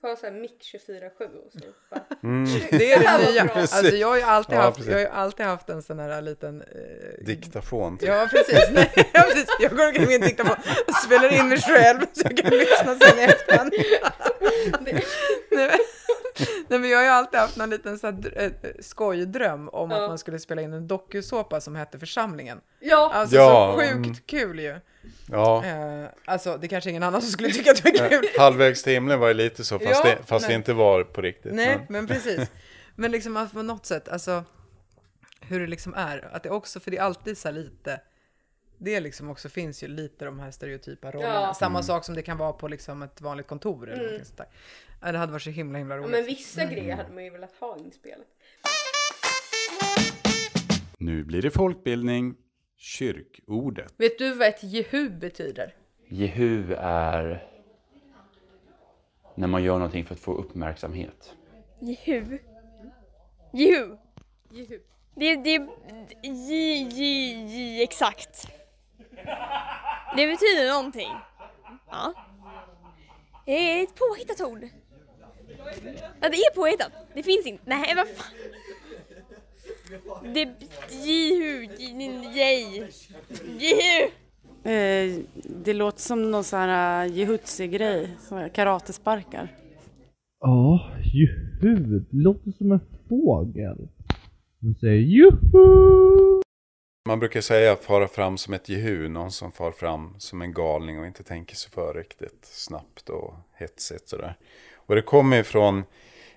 Får ha så här mick 24-7 och så bara, Mm. Det är Det nya. Alltså jag har ju alltid, Ja, haft, precis. jag har ju alltid haft en sån här liten... Eh, Diktafon. typ. Ja, precis. Nej, (laughs) ja, precis. Jag går omkring med en diktafon och spelar in mig själv så jag kan lyssna sen i efterhand. (laughs) Nej, (laughs) Nej, men jag har ju alltid haft någon liten så här, dr- eh, skojdröm om Ja. att man skulle spela in en dokusåpa som hette Församlingen. ja, Alltså Ja, så sjukt mm. kul ju. Ja. Eh, alltså det kanske ingen annan som skulle tycka att det var kul. Halvvägs till himlen var ju lite så, fast, Ja, det, fast det inte var på riktigt. Nej, men- men precis. Men liksom att på något sätt, alltså hur det liksom är. Att det också, för det är alltid så här lite, det liksom också finns ju lite de här stereotypa rollerna. Ja. Samma Mm. sak som det kan vara på liksom ett vanligt kontor eller Mm. sånt där. Ja, det hade varit så himla himla ja roligt. men vissa grejer hade man ju velat ha inspelat. Nu blir det folkbildning, kyrkordet. Vet du vad ett jehu betyder? Jehu är när man gör någonting för att få uppmärksamhet. Jehu. Jehu. Jehu. Det, det, j, j, j, exakt. Det betyder någonting. Ja. Det är ett påhittat ord. Ja, det är påhittat. Det finns inte. Nej, vad fan. Det, jihu, jej, jehu. Eh, det låter som någon sån här uh, jihutsi-grej, karatesparkar. Ja, juhu, det låter som en fågel. Den säger juhu! Man brukar säga fara fram som ett jehu, någon som far fram som en galning och inte tänker sig för riktigt snabbt och hetsigt sådär. Och det kommer ifrån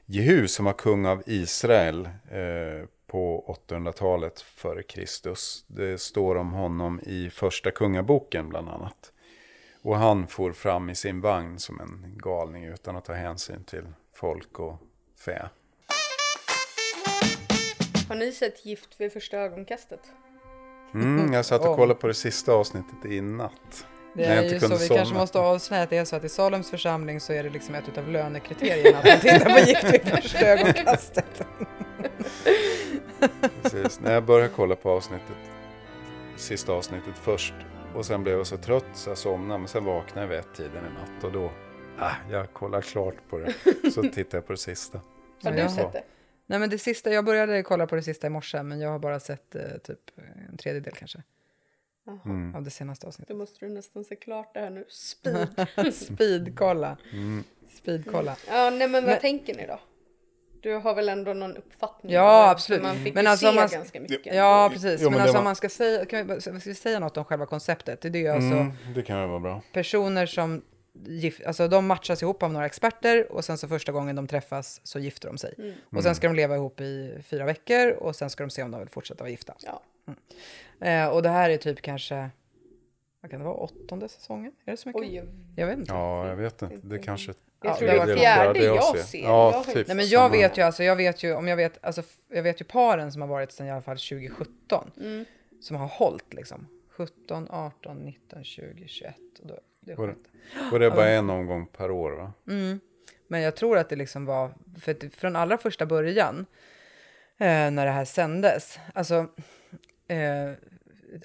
Jehu som var kung av Israel eh, på 800-talet före Kristus. Det står om honom i första kungaboken bland annat. Och han for fram i sin vagn som en galning utan att ta hänsyn till folk och fä. Har ni sett Gift vid första ögonkastet? Mm, jag satt och kollade på det sista avsnittet i natt. Det är inte ju så, kunde vi somna. kanske måste avslöja att det är så att i Salems församling så är det liksom ett utav lönekriterierna att man tittar på gift vid första ögonkastet. (laughs) Precis, när jag började kolla på avsnittet, sista avsnittet först och sen blev jag så trött så jag somnade men sen vaknade jag vid ett tiden i natt och då, ah, jag kollar klart på det. Så (laughs) tittade jag på det sista. Har du sett det? Nej men det sista, jag började kolla på det sista i morse men jag har bara sett eh, typ en tredjedel kanske. Mm. av det senaste avsnittet. Då måste du nästan se klart det här nu. (laughs) Speed. Speedkolla. Mm. Speedkolla. Ja, nej men vad Men- tänker ni då? Du har väl ändå någon uppfattning? Ja, absolut. Man fick Men ju alltså se man- ganska mycket. Ja, precis. Jo, men men alltså var- man ska säga, kan vi, ska vi säga något om själva konceptet? Det är ju alltså Mm, det kan väl vara bra. personer som alltså de matchas ihop av några experter och sen så första gången de träffas så gifter de sig. Mm. Och sen ska de leva ihop i fyra veckor och sen ska de se om de vill fortsätta vara gifta. Ja. Eh, och det här är typ kanske, vad kan det vara, åttonde säsongen? Är det så mycket? Oj, jag vet inte. Ja, jag vet inte. Det kanske... Jag tror det var är fjärde jag ser. ser. Ja, typ. Nej men jag samma. vet ju alltså, jag vet ju om jag vet, alltså jag vet ju paren som har varit sedan i alla fall 2017. Mm. Som har hållit liksom. 17, 18, 19, 20, 21. Och då, det Och och det är bara en omgång per år va? Mm. Men jag tror att det liksom var, för från allra första början eh, när det här sändes, alltså eh,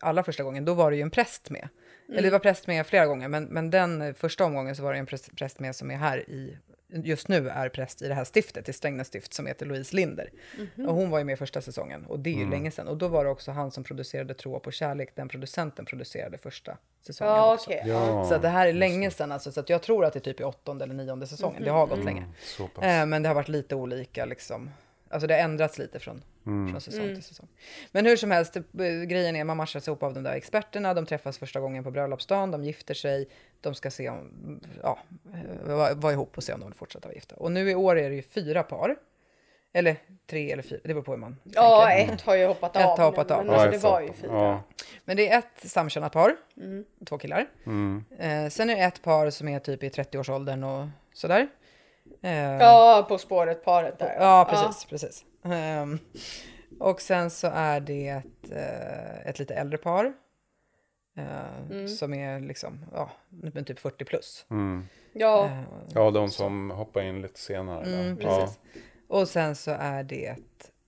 allra första gången, då var det ju en präst med. Eller det var präst med flera gånger, men, men den första omgången så var det en präst, präst med som är här i, just nu är präst i det här stiftet, i Strängnäs stift, som heter Louise Linder. Mhm. Och hon var ju med första säsongen, och det är ju Mm. länge sedan. Och då var det också han som producerade Tro på kärlek, den producenten producerade första säsongen Ja, också. okej, ja. Så det här är länge sedan, alltså, så att jag tror att det är typ i åttonde eller nionde säsongen. Det har gått Mm, länge. pass. Eh, men det har varit lite olika liksom. Alltså det har ändrats lite från, Mm. från säsong Mm. till säsong. Men hur som helst, eh, grejen är man matchas ihop av de där experterna. De träffas första gången på bröllopsdagen, de gifter sig. De ska se om, ja, eh, vara ihop och se om de vill fortsätta vara gifta. Och nu i år är det ju fyra par. Eller tre eller fyra, det beror på hur man Ja, tänker. ett har ju hoppat Ett av har hoppat nu, av. men alltså, det var ju fyra. Ja. Men det är ett samkönat par, Mm. två killar. Mm. Eh, sen är det ett par som är typ i 30-årsåldern och sådär. Eh, Ja, På spåret paret där. Ja, precis. precis. Ehm, och sen så är det ett, eh, ett lite äldre par. Eh, Mm. Som är liksom, ja, men typ 40 plus. Mm. Ja. Eh, Ja, de som hoppar in lite senare. Mm, ja. precis. Och sen så är det,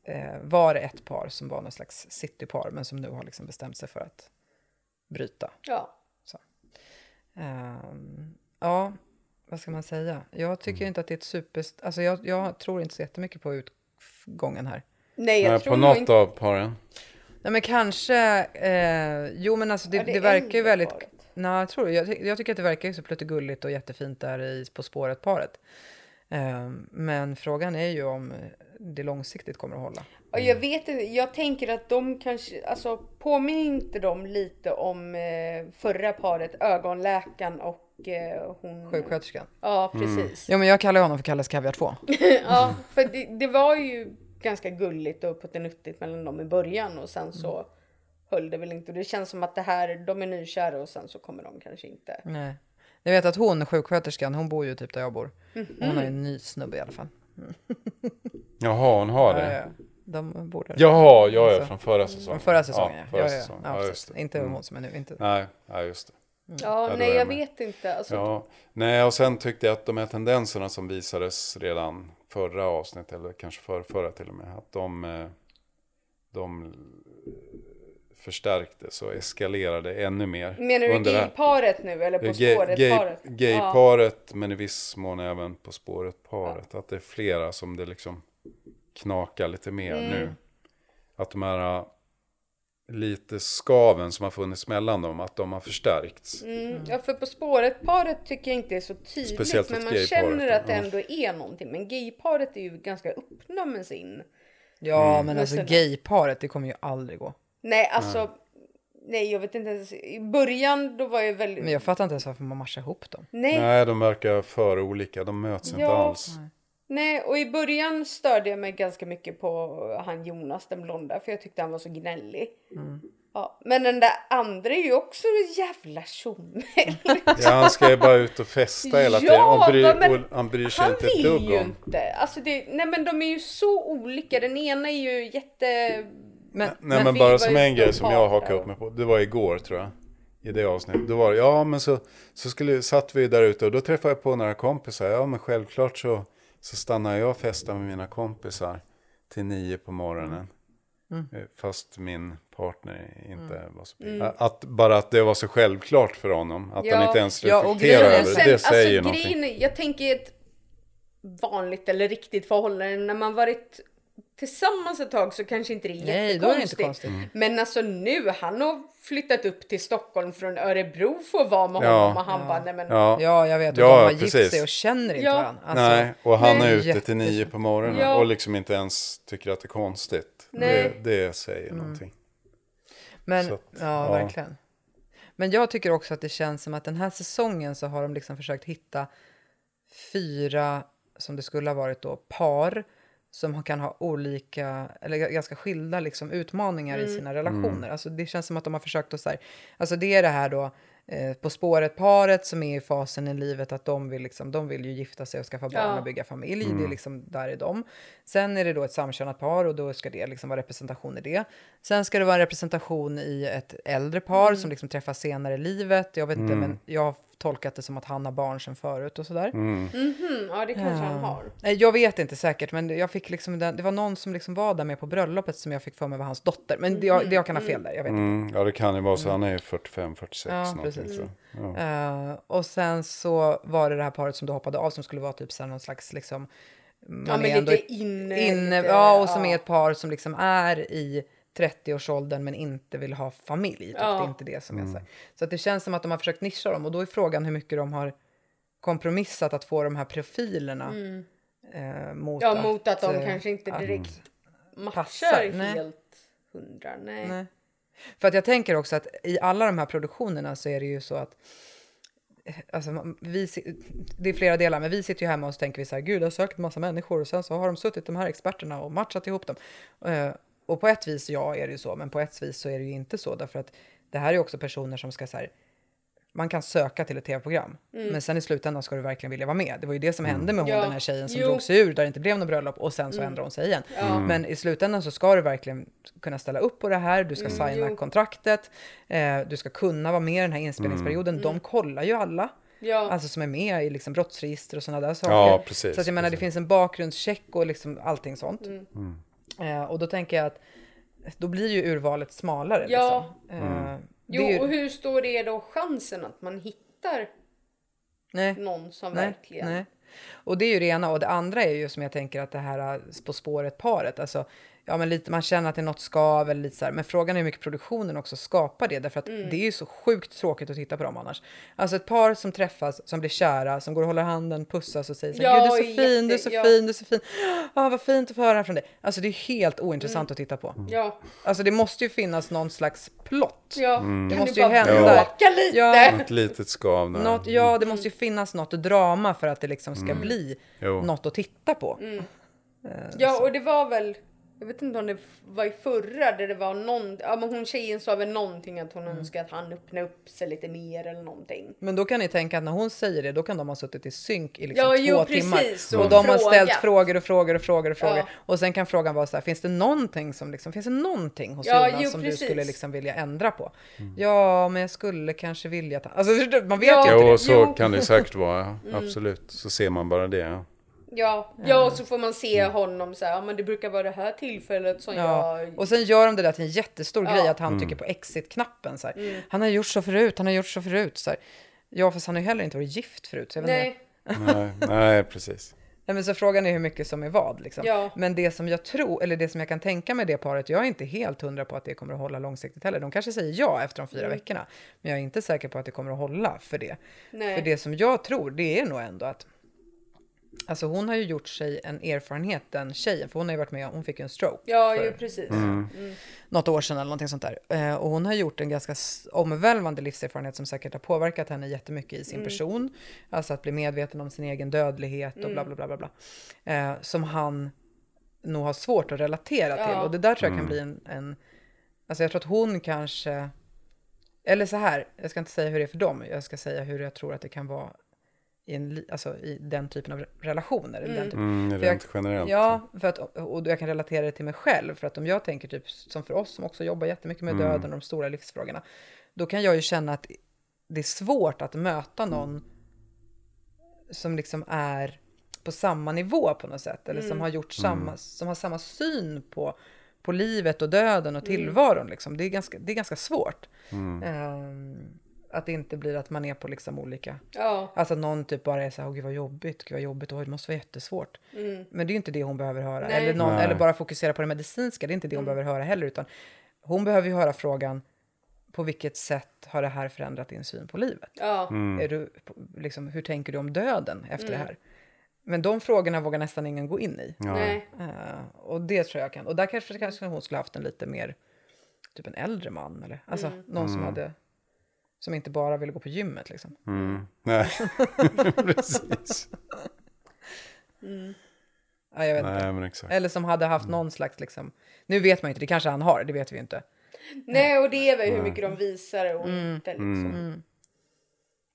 eh, var det ett par som var någon slags citypar, men som nu har liksom bestämt sig för att bryta. Ja. Så. Ehm, ja, vad ska man säga? Jag tycker inte att det är ett super... Alltså jag, jag tror inte så jättemycket på utgången här. Nej, jag Nej, tror på något inte... av paren. Nej men kanske, eh, jo men alltså det, Ja, det, det verkar ju väldigt, nej jag tror jag, jag tycker att det verkar så pluttegulligt och jättefint där i På spåret-paret. Eh, men frågan är ju om det långsiktigt kommer att hålla. Ja, jag vet jag tänker att de kanske, alltså påminner inte de lite om eh, förra paret, ögonläkaren och eh, hon... Sjuksköterskan. Ja, precis. Jo men jag kallar honom för Kalles Kaviar 2. (laughs) ja, för det, det var ju ganska gulligt och puttinuttigt mellan dem i början och sen så höll det väl inte. Och det känns som att det här, de är nykära och sen så kommer de kanske inte. Nej. Jag vet att hon, sjuksköterskan, hon bor ju typ där jag bor. Mhm. Hon är en ny snubbe i alla fall. Mm. (laughs) Jaha, hon har det? Ja, ja, ja. De bor där. Jaha, ja, ja, Så- från förra säsongen. Från förra säsongen, ja. förra ja, ja, säsongen. ja, Ja, precis. just det. Inte Mm. hon som är nu. Inte. Nej, ja, just det. Ja, då nej är jag med. vet inte. Alltså, Ja, nej och sen tyckte jag att de här tendenserna som visades redan förra avsnittet, eller kanske för, förra till och med, att de, eh, de förstärktes och eskalerade ännu mer. Menar du under gayparet nu eller På Gay- spåret-paret? gay- Gayparet, men i viss mån även På spåret-paret. Att det är flera som det liksom knakar lite mer Mm. nu. Att de här lite skaven som har funnits mellan dem, att de har förstärkts. Mm. Ja, för På spåret-paret tycker jag inte är så tydligt. Speciellt men man känner att det ändå är någonting. Men gayparet är ju ganska öppna med sin... Ja, Mm. men alltså gayparet, det kommer ju aldrig gå. Nej, alltså... Nej, jag vet inte ens. I början då var jag väldigt... Men jag fattar inte ens varför man matchar ihop dem. Nej. Nej, de verkar för olika. De möts inte Ja. alls. Nej, och i början störde jag mig ganska mycket på han Jonas, den blonda, för jag tyckte han var så gnällig. Mm. Ja, men den där andra är ju också en jävla tjomme. (laughs) Ja, han ska ju bara ut och festa hela tiden. Ja, och, bry, men och han bryr sig Han inte ett vill dugg ju om. inte. Alltså det, nej men de är ju så olika. Den ena är ju jätte... Men, Nej men, bara som en grej som jag hakade upp mig på. Det var igår tror jag. I det avsnittet. Då var det, ja men så, så skulle, satt vi där ute och då träffade jag på några kompisar. Ja men självklart så, så stannar jag och festar med mina kompisar till nio på morgonen. Mm. Eh, Fast min partner inte var så Mm. Att- bara att det var så självklart för honom. Att han inte ens Ja, reflekterar över det. Det alltså, säger ju någonting. grejen, jag tänker ett vanligt eller riktigt förhållande. När man varit tillsammans ett tag så kanske inte det är Nej, då är det inte jättekonstigt. konstigt. Mm. Men alltså nu, han har flyttat upp till Stockholm från Örebro för att vara med Ja. honom och han bara, nej men. Ja. Ja, jag vet. Och Ja, de har precis. gift sig och känner inte Ja. varandra. Alltså, Nej, och han nej. är ute till nio på morgonen Ja. och liksom inte ens tycker att det är konstigt. Nej. Det, det säger någonting. Men, att, ja, ja. verkligen. Men jag tycker också att det känns som att den här säsongen så har de liksom försökt hitta fyra, som det skulle ha varit då, par som kan ha olika, eller ganska skilda liksom, utmaningar i Mm. sina relationer. Alltså det känns som att de har försökt att så här, alltså det är det här då, eh, På spåret-paret som är i fasen i livet att de vill, liksom, de vill ju gifta sig och skaffa barn Ja. och bygga familj. Det är Mm. liksom, där är de. Sen är det då ett samkönat par och då ska det liksom vara representation i det. Sen ska det vara en representation i ett äldre par Mm. som liksom träffas senare i livet. Jag vet inte, Mm. men jag har tolkat det som att han har barn sedan förut och sådär. Mm. Mhm, ja det kanske han Ja. har. Nej, Jag vet inte säkert, men jag fick liksom den, det var någon som liksom var där med på bröllopet som jag fick för mig var hans dotter. Men det, jag, det jag kan ha fel där, jag vet Mm, ja, det kan ju vara så. Han är 45, 46 Ja, någonting precis. jag. Ja. Eh, och sen så var det det här paret som då hoppade av som skulle vara typ så här någon slags liksom... man Ja, men lite inne, inne lite, ja, och som ja. är ett par som liksom är i 30-årsåldern men inte vill ha familj. Typ. Ja. Det är inte det som är så. Mm. här. Så att det känns som att de har försökt nischa dem och då är frågan hur mycket de har kompromissat att få de här profilerna Mm. eh, mot, Ja, mot att de eh, kanske inte att- direkt matchar passar, nej. helt hundra. Nej. Nej. För att jag tänker också att i alla de här produktionerna så är det ju så att eh, Alltså, vi, det är flera delar, men vi sitter ju hemma och så tänker vi så här, gud, jag har sökt en massa människor och sen så har de suttit de här experterna och matchat ihop dem. Eh, och på ett vis, ja, är det ju så, men på ett vis så är det ju inte så, därför att det här är också personer som ska så här, man kan söka till ett tv-program, Mm. men sen i slutändan ska du verkligen vilja vara med. Det var ju det som Mm. hände med hon, Ja. den här tjejen som Jo. drog sig ur, där det inte blev något bröllop och sen så Mm. ändrade hon sig igen. Ja. Mm. Men i slutändan så ska du verkligen kunna ställa upp på det här, du ska Mm, signa jo. kontraktet, eh, du ska kunna vara med i den här inspelningsperioden. Mm. De kollar ju alla. Ja. Alltså som är med i liksom brottsregister och sådana där saker. Ja, precis, så att jag menar, det finns en bakgrundscheck och liksom allting sånt. Eh, och då tänker jag att då blir ju urvalet smalare. Ja. Liksom. Eh, Mm. det Jo, ju- och hur stor är då chansen att man hittar Nej. någon som Nej, verkligen... nej. Och det är ju det ena. Och det andra är ju som jag tänker att det här äh, På spåret-paret, alltså, ja men lite, man känner att det är något skav eller lite så här. Men frågan är hur mycket produktionen också skapar det. Därför att Mm. det är ju så sjukt tråkigt att titta på dem annars. Alltså ett par som träffas, som blir kära, som går och håller handen, pussas och säger så här, Ja, Gud, du är så fin, du är så jätte- ja. fin, du är så fin. Ah, vad fint att få höra från dig. Alltså det är helt ointressant Mm. att titta på. Ja. Alltså det måste ju finnas någon slags plott. Ja, Mm. Det måste ju bara hända. bråka lite? Ja. Något litet skav där. Något, ja, det måste ju finnas något drama för att det liksom ska Mm. bli Jo. något att titta på. Mm. Eh, Ja, och det var väl... Jag vet inte om det var i förra där det var någon... Ja, men hon tjejen sa väl någonting att hon Mm. önskade att han öppnade upp sig lite mer eller någonting. Men då kan ni tänka att när hon säger det, då kan de ha suttit i synk i liksom Ja, två jo, timmar. precis, Och och de har ställt frågor och frågor och frågor och frågor. Ja. Och sen kan frågan vara så här, finns det någonting som liksom, finns det någonting hos Ja, Jonas jo, som precis. du skulle liksom vilja ändra på? Ja, men jag skulle kanske vilja ta... Alltså, (laughs) man vet Ja. ju inte Jo, det. så kan det säkert vara. ja. (laughs) Mm. Absolut. Så ser man bara det. Ja. Ja, ja och så får man se honom så här, ja men det brukar vara det här tillfället som Ja. jag... Och sen gör de det där till en jättestor Ja. grej att han Mm. trycker på exit-knappen. Så här. Mm. Han har gjort så förut, han har gjort så förut. Så här. Ja, fast han har ju heller inte varit gift förut. Så jag vet inte. Nej. (laughs) Nej, nej, precis. Nej, men så frågan är hur mycket som är vad. Liksom. Ja. Men det som jag tror, eller det som jag kan tänka med det paret, jag är inte helt hundra på att det kommer att hålla långsiktigt heller. De kanske säger ja efter de fyra Mm. veckorna. Men jag är inte säker på att det kommer att hålla för det. Nej. För det som jag tror, det är nog ändå att Alltså hon har ju gjort sig en erfarenhet, den tjejen, för hon har ju varit med, hon fick ju en stroke. Ja, för ju precis. Mm. Mm. något år sedan eller någonting sånt där. Eh, och hon har gjort en ganska omvälvande livserfarenhet som säkert har påverkat henne jättemycket i sin Mm. person. Alltså att bli medveten om sin egen dödlighet och Mm. bla bla bla bla. bla. Eh, som han nog har svårt att relatera Ja. till. Och det där tror jag kan Mm. bli en, en... Alltså jag tror att hon kanske... Eller så här, jag ska inte säga hur det är för dem. Jag ska säga hur jag tror att det kan vara i, en, alltså i den typen av relationer. eller Den Mm. typ. Mm, För jag- rent generellt. Ja, för att, och jag kan relatera det till mig själv. För att om jag tänker typ som för oss som också jobbar jättemycket med Mm. döden och de stora livsfrågorna. Då kan jag ju känna att det är svårt att möta någon som liksom är på samma nivå på något sätt. Eller som Mm. har gjort Mm. samma, som har samma syn på, på livet och döden och Mm. tillvaron. Liksom. Det, är ganska, det är ganska svårt. Mm. Att det inte blir att man är på liksom olika... Ja. Alltså någon typ bara är så här, åh gud vad jobbigt, gud vad jobbigt, oj, det måste vara jättesvårt. Mm. Men det är ju inte det hon behöver höra. Nej. Eller, någon, Nej. eller bara fokusera på det medicinska, det är inte det hon Mm. behöver höra heller. Utan hon behöver ju höra frågan, på vilket sätt har det här förändrat din syn på livet? Ja. Mm. Är du, liksom, hur tänker du om döden efter Mm. det här? Men de frågorna vågar nästan ingen gå in i. Ja. Nej. Eh, och det tror jag kan. Och där kanske, kanske hon skulle haft en lite mer, typ en äldre man. Eller, alltså Mm. någon som Mm. hade, som inte bara ville gå på gymmet liksom. Mm. Nej, (laughs) precis. Mm. Ja, jag vet inte. Nej, men exakt. Eller som hade haft någon slags, liksom, nu vet man inte, det kanske han har, det vet vi inte. Nej, och det är väl hur mycket de visar och Mm. inte liksom. Mm. Mm.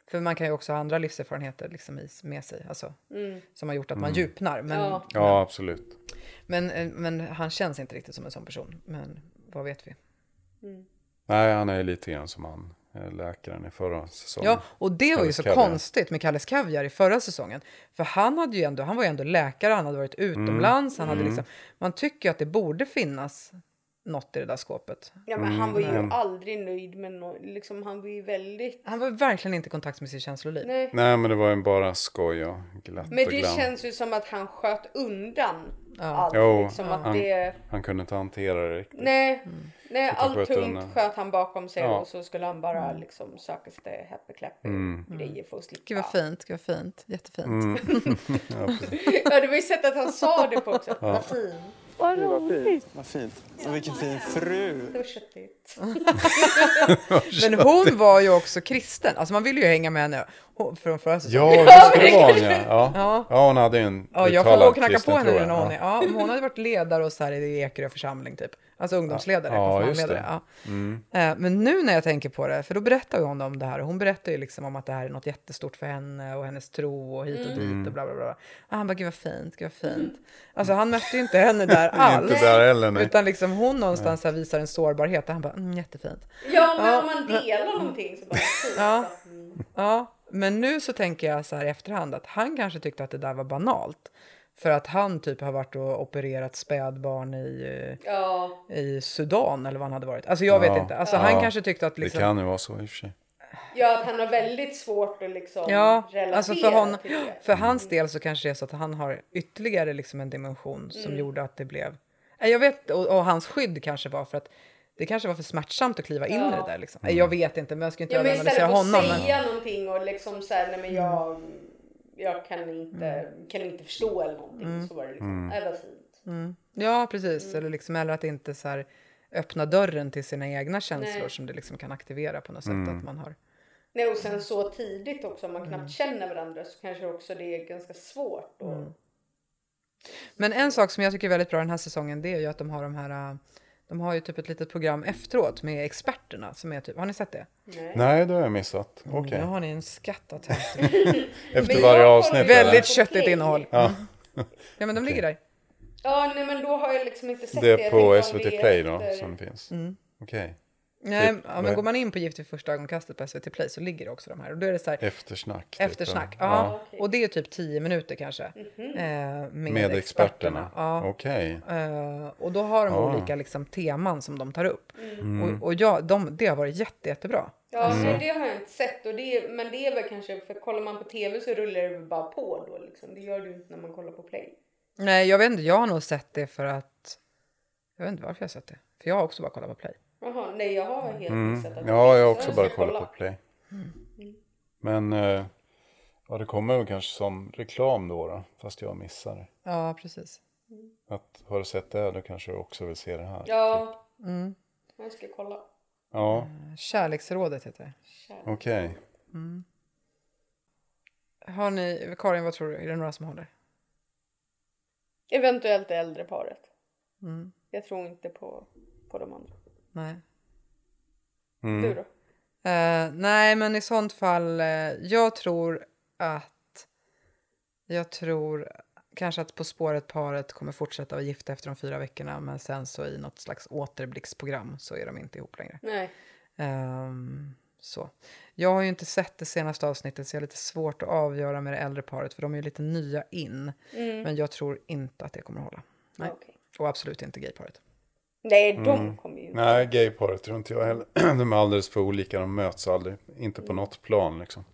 För man kan ju också ha andra livserfarenheter liksom i, med sig, alltså, Mm. som har gjort att man Mm. djupnar. Men, Ja. Ja, absolut. men, eh, men han känns inte riktigt som en sån person. Men vad vet vi? Mm. Nej, han är lite grann som han, läkaren i förra säsongen. Ja, och det var ju så Kaviar. konstigt med Kalles Kaviar i förra säsongen. För han, hade ju ändå, han var ju ändå läkare, han hade varit utomlands. Han hade Mm. liksom, man tycker ju att det borde finnas något i det där skåpet. Ja men han var ju Mm. aldrig nöjd med något. Liksom, han var ju väldigt... Han var verkligen inte i kontakt med sitt känsloliv. Nej. Nej, men det var ju bara skoj och glatt Men och det glam. känns ju som att han sköt undan Ja. allt. Jo, liksom, att han, det... han kunde inte hantera det riktigt. Nej, nej Utan allt sköt tungt undan. sköt han bakom sig Ja. och så skulle han bara liksom söka sig happy clappy Mm. grejer för att slippa. Gud vad fint, gud vad fint. Jättefint. Mm. (laughs) ja, (laughs) ja, det var ju sättet att han sa det på också. Ja. Vad fin. Vad roligt. Vad fint. Och vilken fin fru. (laughs) (laughs) Men hon var ju också kristen. Alltså man ville ju hänga med henne från förra säsongen. Ja, (laughs) visst det var hon ja. Ja. Ja. hon hade ju en Ja, jag får gå och knacka på henne nu när hon ja. är... Ja, hon hade varit ledare och så här i Ekerö församling typ. Alltså ungdomsledare, Ja, konfirmandledare. det. Ja. Mm. Eh, Men nu när jag tänker på det, för då berättar hon om det här. och Hon berättar ju liksom om att det här är något jättestort för henne och hennes tro och hit och dit Mm. och bla bla bla. Och han bara, gud vad fint, gud vad fint. Alltså han mötte ju inte henne där (laughs) alls. Inte där heller, nej. Utan liksom hon någonstans här visar en sårbarhet och han bara, mm, jättefint. Ja, men Ja. om man delar någonting så bara fint. Ja. Ja, men nu så tänker jag så här i efterhand att han kanske tyckte att det där var banalt. För att han typ har varit och opererat spädbarn i, Ja. eh, i Sudan eller vad han hade varit. Alltså jag vet Ja. inte. Alltså Ja. han kanske tyckte att liksom... Det kan ju vara så i och för sig. Ja, att han har väldigt svårt att liksom Ja, relatera alltså för, hon, till det. för hans del så kanske det är så att han har ytterligare liksom en dimension som Mm. gjorde att det blev... Nej, Jag vet, och, och hans skydd kanske var för att det kanske var för smärtsamt att kliva in Ja. i det där. Liksom. Nej, Jag vet inte, men jag ska inte Ja, men överanalysera istället för honom. att Men... säga någonting och liksom såhär, nej men jag, jag kan, inte, kan inte förstå eller någonting. Mm. Så var det liksom, Mm. vad fint. Mm. Ja, precis. Eller, liksom, eller att inte så här, öppna dörren till sina egna känslor Nej. som det liksom kan aktivera på något sätt. Mm. Att man har... Nej, och sen så tidigt också, om man knappt Mm. känner varandra så kanske också det är ganska svårt. Och, Mm. Men en sak som jag tycker är väldigt bra den här säsongen det är ju att de har de här äh, de har ju typ ett litet program efteråt med experterna som är typ, har ni sett det? Nej. Nej, det har jag missat. Mm, Okej. Nu har ni en skatt att hämta. (laughs) Efter varje jag avsnitt. Väldigt köttigt Play. innehåll. Ja. Mm. Ja men de ligger där. Ja, nej men då har jag liksom inte sett Det det. är på SVT Play då, efter- som finns? Mm. Okej. Nej, Typ, ja, men går man in på Gift vid första ögonkastet på SVT Play så ligger det också de här. Och då är det så här, Eftersnack. typ, eftersnack. ja. Ja. okej. Och det är typ 10 minuter kanske. Mhm. Eh, med, Med experterna. experterna. Ja. Okej. Eh, och då har de Ja. olika liksom, teman som de tar upp. Mm. Och, och ja, de, det har varit jätte, jättebra. Ja, Mm. nej, det har jag inte sett. Och det, är- men det är väl kanske, för kollar man på tv så rullar det bara på då liksom. Det gör ju inte när man kollar på play. Nej, jag vet inte. Jag har nog sett det för att... Jag vet inte varför jag har sett det. För jag har också bara kollat på Play. Jaha, nej jag har helt Mm. missat att det Ja, jag har också Så bara kollat på kolla. Play. Men eh, ja, det kommer väl kanske som reklam då, då fast jag missar det. Ja, precis. Att, har du sett det, då kanske du också vill se det här. Ja, Mm. jag ska kolla. Ja, Kärleksrådet heter det. okej. Mm. Har ni... Karin, vad tror du? Är det några som har det? Eventuellt det äldre paret. Mm. Jag tror inte på, på de andra. Nej. Mm. Du då? Eh, nej, men i sånt fall, eh, jag tror att... Jag tror kanske att På spåret-paret kommer fortsätta vara gifta efter de fyra veckorna, men sen så i något slags återblicksprogram så är de inte ihop längre. Nej. Ehm, så. Jag har ju inte sett det senaste avsnittet så jag har lite svårt att avgöra med det äldre paret för de är ju lite nya in. Mm. Men jag tror inte att det kommer att hålla. Nej. Okej. Och absolut inte gayparet. Nej, de Mm. kommer ju Nej, gayparet tror inte jag heller. (clears throat) De är alldeles för olika, de möts aldrig. Inte på något plan liksom.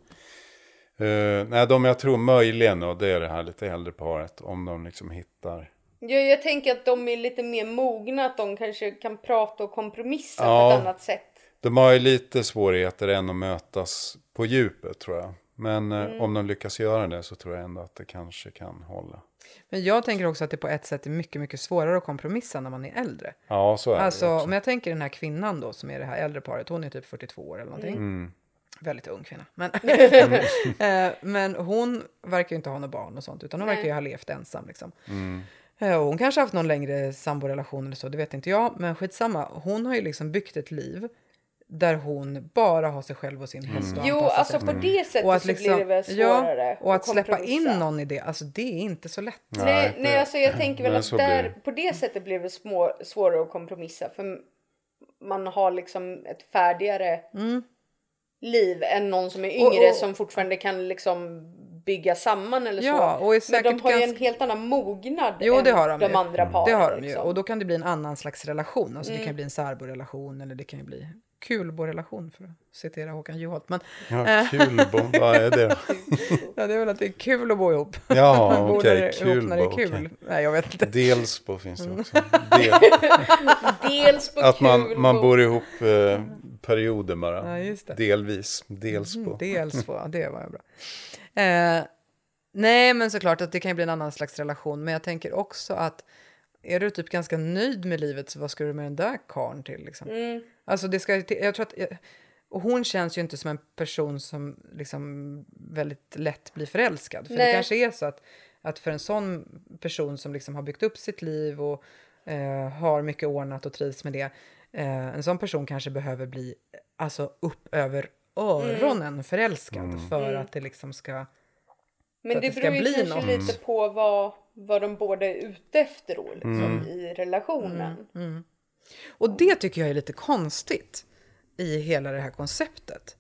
Eh, nej, de jag tror möjligen då, det är det här lite äldre paret. Om de liksom hittar... Jag, jag tänker att de är lite mer mogna, att de kanske kan prata och kompromissa Ja. på ett annat sätt. De har ju lite svårigheter än att mötas på djupet tror jag. Men eh, Mm. om de lyckas göra det så tror jag ändå att det kanske kan hålla. Men jag tänker också att det på ett sätt är mycket, mycket svårare att kompromissa när man är äldre. Ja, så är det Alltså också. om jag tänker den här kvinnan då som är det här äldre paret, hon är typ 42 år eller någonting. Mm. Väldigt ung kvinna. Men, (laughs) (laughs) Eh, men hon verkar ju inte ha några barn och sånt, utan hon Nej. verkar ju ha levt ensam liksom. Mm. Eh, hon kanske har haft någon längre samborelation eller så, det vet inte jag. Men skitsamma, hon har ju liksom byggt ett liv där hon bara har sig själv och sin häst att Jo, alltså sig på efter. det sättet Och att så blir det väl Ja, svårare och att att släppa in någon i det, alltså det är inte så lätt. Nej, nej, alltså jag tänker väl att blir där, det. på det sättet blir det små, svårare att kompromissa. För man har liksom ett färdigare Mm. liv än någon som är Och- yngre och- som fortfarande kan liksom bygga samman eller Ja, så. och är Men de har ju en ganska- helt annan mognad Jo, än det har de, de ju. andra paren. Det har de ju. liksom. Och då kan det bli en annan slags relation. Alltså det Mm. kan bli en särborelation eller det kan ju bli kulborelation för att citera Håkan Juholt. Men, Ja, eh, kulbo, vad är det? (laughs) ja, det är väl att det är kul att bo ihop. Ja, okej, det- ihop när det är kulbo, kul. okej. Nej, jag vet inte. Delsbo finns det Mm. också. Del, (laughs) Dels på att man, man bor ihop eh, perioder bara. Ja, just det. Delvis. Delsbo. Mm, dels (laughs) ja, det var ju bra. Eh, nej, men såklart att det kan ju bli en annan slags relation. Men jag tänker också att är du typ ganska nöjd med livet så vad ska du med den där karln till liksom? Mm. Alltså det ska jag tror att och hon känns ju inte som en person som liksom väldigt lätt blir förälskad. För det Nej. kanske är så att, att för en sån person som liksom har byggt upp sitt liv och eh, har mycket ordnat och trivs med det. Eh, en sån person kanske behöver bli alltså upp över öronen förälskad för Mm. att det liksom ska Men att det ska beror ju bli kanske något. lite på vad, vad de båda är ute efter då, liksom, Mm. i relationen. Mm. Och det tycker jag är lite konstigt i hela det här konceptet.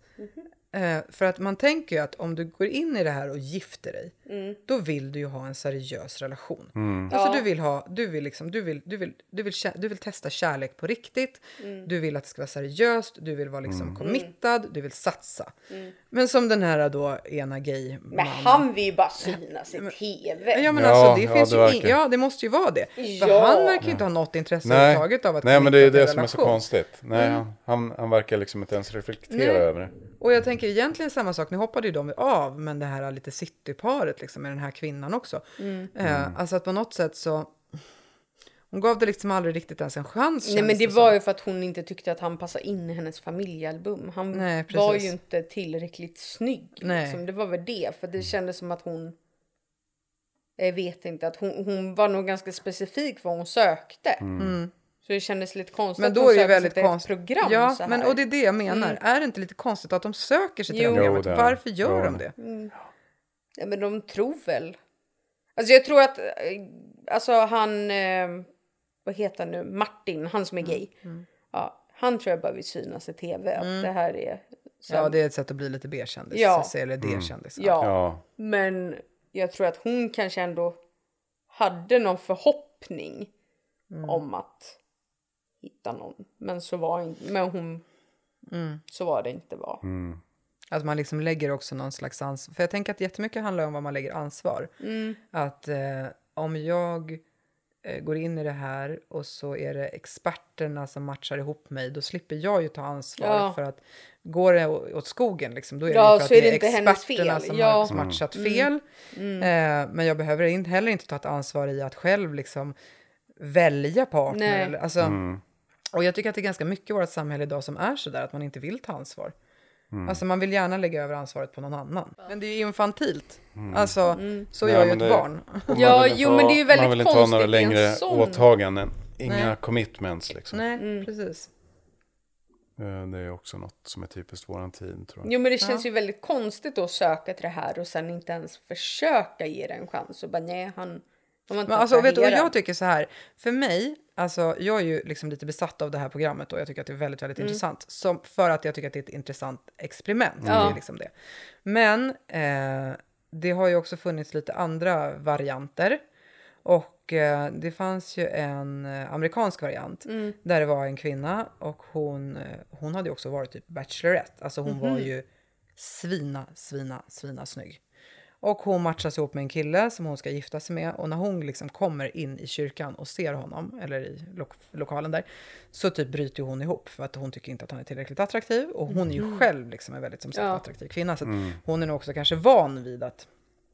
Eh, för att man tänker ju att om du går in i det här och gifter dig, Mm. då vill du ju ha en seriös relation. Mm. Alltså Ja. du vill ha, du vill liksom, du vill, du vill, du vill, du vill testa kärlek på riktigt. Mm. Du vill att det ska vara seriöst, du vill vara liksom Mm. committad, du vill satsa. Mm. Men som den här då ena gay Men han vill ju bara synas i tv. Ja men Ja, alltså det ja, finns det ju in, ja det måste ju vara det. För han verkar ju inte ha något intresse överhuvudtaget av att nej men det är det som är så relation. konstigt. Nej, Mm. han, han, han verkar liksom inte ens reflektera Nej. över det. Och jag tänker egentligen samma sak, nu hoppade ju de av, men det här lite cityparet liksom med den här kvinnan också. Mm. Eh, alltså att på något sätt så, hon gav det liksom aldrig riktigt ens en chans. Nej men det var ju för att hon inte tyckte att han passade in i hennes familjealbum. Han Nej, var ju inte tillräckligt snygg. Nej. Liksom. Det var väl det. För det kändes som att hon... Jag vet inte. Att hon, hon var nog ganska specifik vad hon sökte. Mm. Så det kändes lite konstigt Men att då hon är det väldigt sig till ett konstigt. program Ja, så här. men och det är det jag menar. Mm. Är det inte lite konstigt att de söker sig till Jo. det Jo, programmet? Varför gör Ja, de det. det? Mm. Ja, men de tror väl. Alltså jag tror att, eh, alltså han, eh, vad heter han nu, Martin, han som är gay. Mm. Ja, han tror jag bara vill synas i tv. Att Mm. det här är... så- Ja, det är ett sätt att bli lite B-kändis. Ja. Eller Mm. D-kändis. Ja. Ja. Men jag tror att hon kanske ändå hade någon förhoppning Mm. om att hitta någon. Men så var men hon, Mm. så var det inte var. Att man liksom lägger också någon slags ansvar. För jag tänker att jättemycket handlar om vad man lägger ansvar. Mm. Att eh, om jag eh, går in i det här och så är det experterna som matchar ihop mig, då slipper jag ju ta ansvar Ja. för att går det åt skogen liksom, då är Ja, det för att är det det är experterna fel. som Ja. har matchat Mm. fel. Mm. Eh, men jag behöver in, heller inte ta ett ansvar i att själv liksom välja partner. Eller, alltså, Mm. Och jag tycker att det är ganska mycket i vårt samhälle idag som är sådär att man inte vill ta ansvar. Mm. Alltså man vill gärna lägga över ansvaret på någon annan. Men det är ju infantilt. Mm. Alltså, Mm. så Nej, gör ju ett det- barn. Ja, jo, men det är ju väldigt Man vill inte ha några konstigt längre sån- åtaganden. Inga Nej. commitments liksom. Nej, Mm. precis. Eh, Det är också något som är typiskt våran tid tror jag. Jo men det känns ju väldigt konstigt att söka till det här och sen inte ens försöka ge det en chans och bara nej han, Men alltså, vet du jag tycker så här? För mig, alltså jag är ju liksom lite besatt av det här programmet och jag tycker att det är väldigt, väldigt Mm. intressant. Som, för att jag tycker att det är ett intressant experiment. Ja. Det är liksom det. Men eh, det har ju också funnits lite andra varianter. Och eh, det fanns ju en eh, amerikansk variant Mm. där det var en kvinna och hon, eh, hon hade också varit typ bachelorette. Alltså hon var Mhm. ju svina, svina, svina snygg. Och hon matchas ihop med en kille som hon ska gifta sig med. Och när hon liksom kommer in i kyrkan och ser honom, eller i lo- lokalen där, så typ bryter hon ihop för att hon tycker inte att han är tillräckligt attraktiv. Och hon är ju Mhm. själv liksom en väldigt som sagt Ja. attraktiv kvinna. Så Mm. hon är nog också kanske van vid att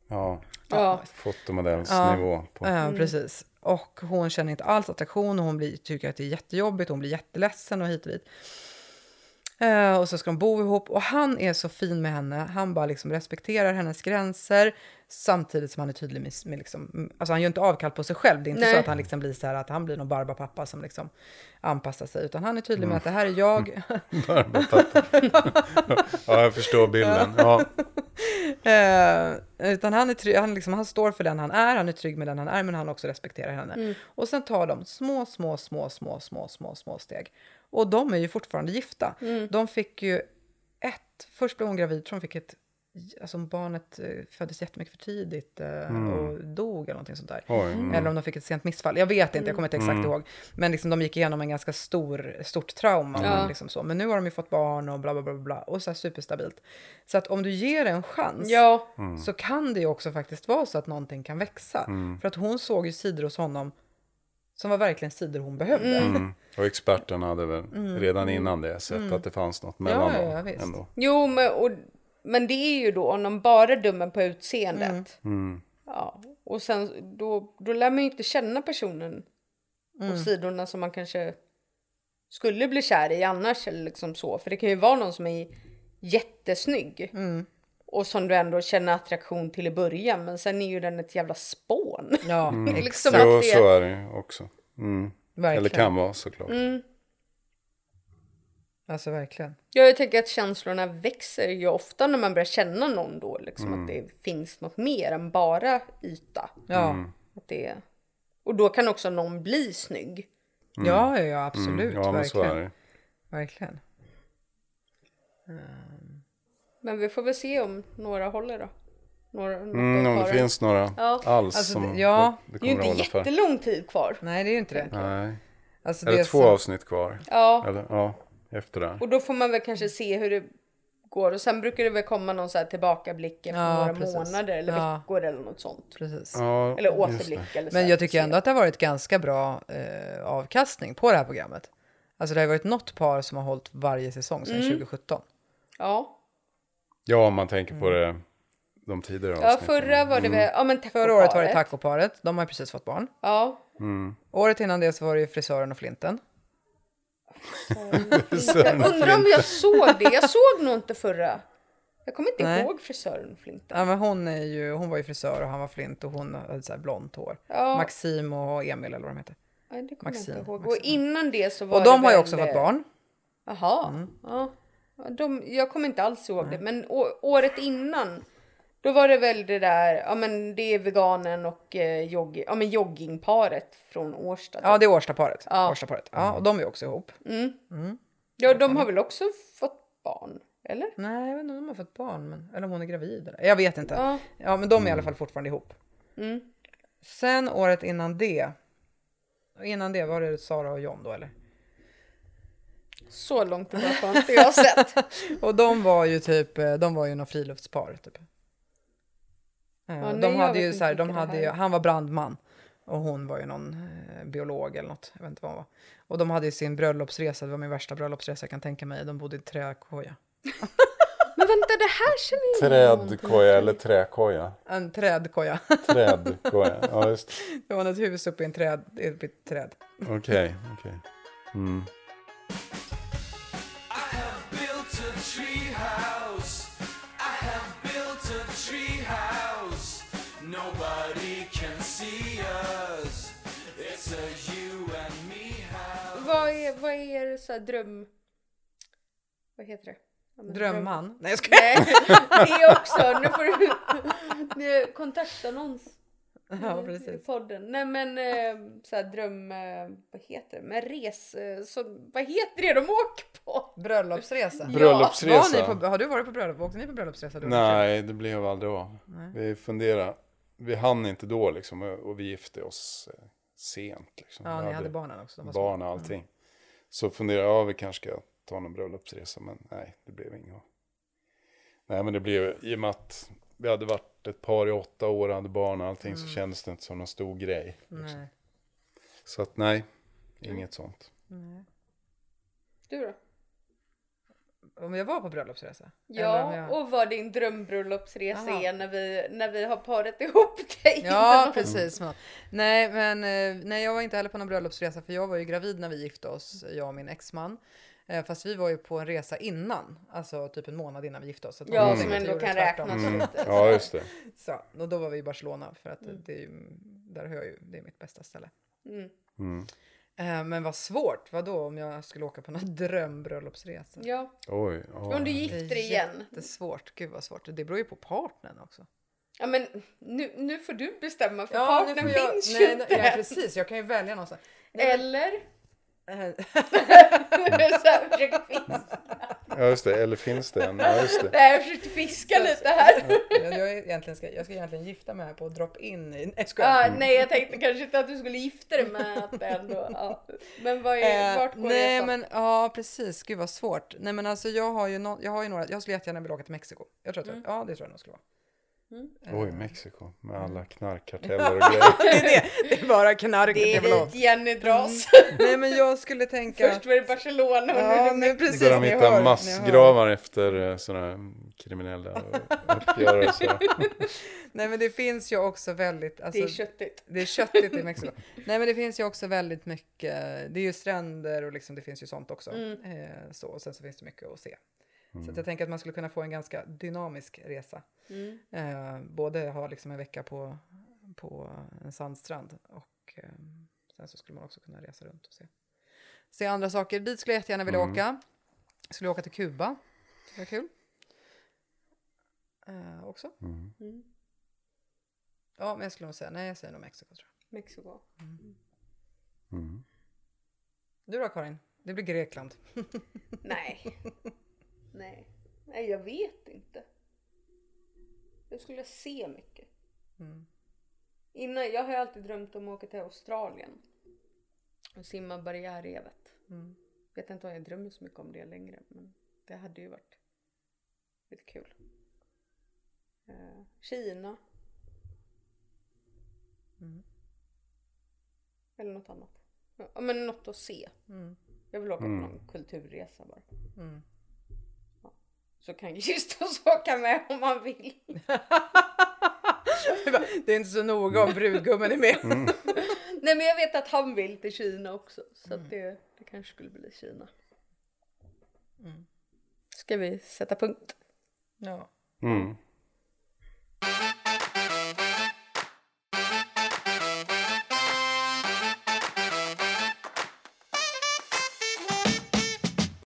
Ja, Ja. fotomodellsnivå. På. Ja, Mm. precis. Och hon känner inte alls attraktion och hon blir, tycker att det är jättejobbigt. Hon blir jätteledsen och hit och dit. Eh, och så ska de bo ihop och han är så fin med henne. Han bara liksom respekterar hennes gränser samtidigt som han är tydlig med, med liksom, alltså han gör inte avkall på sig själv. Det är inte Nej. så att han liksom blir så här att han blir någon barbapappa som liksom anpassar sig, utan han är tydlig med att det här är jag. (laughs) Barbapappa. ja, jag förstår bilden. Ja. (laughs) Eh, utan han, är trygg, han, liksom, han står för den han är, han är trygg med den han är, men han också respekterar henne. Mm. Och sen tar de små, små, små, små, små, små, små steg. Och de är ju fortfarande gifta. Mm. De fick ju ett, först blev hon gravid, tror hon fick ett, alltså barnet eh, föddes jättemycket för tidigt eh, Mm. och dog eller någonting sånt där. Oj, mm. Eller om de fick ett sent missfall, jag vet inte, jag kommer inte exakt Mm. ihåg. Men liksom, de gick igenom en ganska stor, stort trauma. Ja. Liksom så. Men nu har de ju fått barn och bla bla bla bla och så här superstabilt. Så att om du ger en chans Ja. Mm. så kan det ju också faktiskt vara så att någonting kan växa. Mm. För att hon såg ju sidor hos honom som var verkligen sidor hon behövde. Mm. Och experten hade väl Mm. redan innan det sett Mm. att det fanns något mellan Ja, ja, dem ja, visst. ändå. Jo, men, och, men det är ju då om de bara dömer på utseendet. Mm. Ja, och sen då, då lär man ju inte känna personen Mm. och sidorna som man kanske skulle bli kär i annars eller liksom så. För det kan ju vara någon som är jättesnygg. Mm. Och som du ändå känner attraktion till i början. Men sen är ju den ett jävla spån. Ja, Mm. (laughs) liksom jo, att det- så är det ju också. Mm. Verkligen. Eller kan vara såklart. Mm. Alltså verkligen. Ja, jag tänker att känslorna växer ju ofta när man börjar känna någon då. Liksom Mm. att det finns något mer än bara yta. Ja. Mm. Att det, och då kan också någon bli snygg. Mm. Ja, ja, absolut. Mm. Ja, men så verkligen. är det. Verkligen. Men vi får väl se om några håller då. Några, Mm, om det finns några Ja. alls Alltså, som det- ja. det, det Det är ju inte jättelång tid kvar. Nej, det är ju inte det. Nej. Alltså, är det, det två som- avsnitt kvar? Ja. Eller, ja, efter det. Och då får man väl kanske se hur det går. Och sen brukar det väl komma någon så här tillbakablick efter Ja, några precis. månader eller Ja. veckor eller något sånt. Precis. Ja, Eller återblick det. eller så Men jag tycker ändå att det har varit ganska bra eh, avkastning på det här programmet. Alltså det har varit något par som har hållit varje säsong sedan Mm. 2017. Ja. Ja, om man tänker på det, de tidigare Ja, förra var det väl, ja men Förra året var det tacoparet. tacoparet, de har ju precis fått barn. Ja. Mm. Året innan det så var det ju frisören och flinten. Jag (laughs) undrar om jag såg det. Jag såg nog inte förra. Jag kommer inte Nej. ihåg frisören och flinten. Ja, men hon, är ju, hon var ju frisör och han var flint och hon hade så här blont hår. Ja. Maxim och Emil eller vad de heter. Nej, det kommer Maxine, jag inte ihåg. Maxine. Och innan det så var Och de det har ju väl, också fått barn. Jaha. Ja. De, jag kommer inte alls ihåg det. Men å, året innan. Då var det väl det där. Ja men det är veganen och eh, jogg, ja, men joggingparet från Årsta. Ja, det är Årstaparet. Ja. Årstaparet. Ja, och de är också ihop. Mm. Mm. Ja, de har väl också fått barn? Eller? Nej, jag vet inte om de har fått barn. Men, eller om hon är gravid. Eller. Jag vet inte. Ja. Ja, men de är i alla fall fortfarande ihop. Mm. Sen året innan det. Innan det var det Sara och John då eller? Så långt tillbaka har inte jag sett. (laughs) och de var ju typ, de var ju någon friluftspar typ. Eh, Ja, nej, de jag hade ju så här, de det hade här ju, han var brandman och hon var ju någon eh, biolog eller något. Jag vet inte vad hon var. Och de hade ju sin bröllopsresa, det var min värsta bröllopsresa jag kan tänka mig. De bodde i träkoja. (laughs) Men vänta, det här känner jag igen. Trädkoja eller träkoja? En trädkoja. (laughs) Trädkoja, ja just Det var ett hus uppe i, en träd, uppe i ett träd. Okej, okej. Mm. Vad är, vad är så här dröm... Vad heter det? Ja, Drömman? Nej jag ska Nej, det också. Nu får du... Kontaktannons. Ja, precis. podden. Nej men så här dröm... Vad heter det? Men res... eh, Så, vad heter det de åker på? Bröllopsresa. Bröllopsresa. Var ni på, har du varit på bröllop? Åkte ni på bröllopsresa? du? Nej, det blev aldrig av. Nej. Vi funderade. Vi hann inte då liksom och vi gifte oss eh, sent. Liksom. Ja, ni hade barnen också, de var Barn och allting. Så funderade jag, ja vi kanske ska ta någon bröllopsresa, men nej, det blev inget. Nej, men det blev, i och med att vi hade varit ett par i åtta år, hade barn och allting, så Mm. kändes det inte som någon stor grej. liksom. Så att nej, inget sånt. Nej. Du då? Om jag var på bröllopsresa? Ja, jag... och vad din drömbröllopsresa är när vi, när vi har parat ihop dig. Ja, (laughs) precis. Men, nej, men eh, nej, jag var inte heller på någon bröllopsresa för jag var ju gravid när vi gifte oss, jag och min exman. Eh, Fast vi var ju på en resa innan, alltså typ en månad innan vi gifte oss. Ja, man som ändå kan räknas Mm. lite. Ja, just det. Så, och då var vi i Barcelona för att Mm. det är ju, där har jag ju, det är mitt bästa ställe. Mm. Eh, Men vad svårt, vad då om jag skulle åka på någon (laughs) drömbröllopsresa? Ja. Oj, oj. Om du gifter dig igen. Jättesvårt, gud vad svårt. Det beror ju på partnern också. Ja men nu, nu får du bestämma för Ja, partnern jag- finns nej, ju nej, inte. ja, precis, jag kan ju välja någonstans. Nej, Eller? Eh, (laughs) Så fiska. Ja, just det. Eller finns det en? Ja, just det. (laughs) Nej, jag försökte fiska lite här. jag, jag, egentligen ska, jag ska egentligen gifta mig här på drop-in. Nej, skojar. Ja, nej jag tänkte kanske inte att du skulle gifta dig med att det ändå, ja. Men vad är, Eh, vart går nej resan? men ja precis, gud vad svårt. Nej men alltså jag har ju, no, jag har ju några, jag skulle jättegärna vilja åka till Mexiko. Jag tror att, Mm. ja det tror jag nog skulle vara. Oj, Mexiko. Med alla Mm. knarkkarteller och (laughs) grejer. det, är det, det är bara knark Det är dit Jenny dras. (laughs) Nej men jag skulle tänka... Först var det Barcelona och nu Ja, är det nu precis. Där de hittar massgravar efter sådana kriminella uppgörelser. (laughs) Nej men det finns ju också väldigt... Alltså, Det är köttigt. Det är köttigt i Mexiko. Nej men det finns ju också väldigt mycket, det är ju stränder och liksom det finns ju sånt också. Mm. Eh, så, och sen så finns det mycket att se. Så Mm. att jag tänker att man skulle kunna få en ganska dynamisk resa. Mm. Eh, både ha liksom en vecka på, på en sandstrand och eh, sen så skulle man också kunna resa runt och se. Se andra saker. Dit skulle jag jättegärna vilja Mm. åka. Jag skulle åka till Kuba. Det var kul. Eh, också. Mm. Mm. Ja, men jag skulle nog säga, nej jag säger nog Mexiko tror jag. Mexiko. Mm. Du då Karin? Det blir Grekland. Nej. (laughs) Nej. Nej, jag vet inte. Jag skulle se mycket. Mm. Innan, jag har ju alltid drömt om att åka till Australien. Och simma barriärrevet. Mm. Vet inte om jag drömmer så mycket om det längre. Men det hade ju varit lite kul. Eh, Kina. Mm. Eller något annat. Ja, men något att se. Mm. Jag vill åka Mm. på någon kulturresa bara. Mm. Så kan Justus åka med om han vill. (laughs) Det är inte så noga om brudgummen är med. Mm. (laughs) Nej men jag vet att han vill till Kina också. Så Mm. att det, det kanske skulle bli Kina. Mm. Ska vi sätta punkt? Ja. Mm.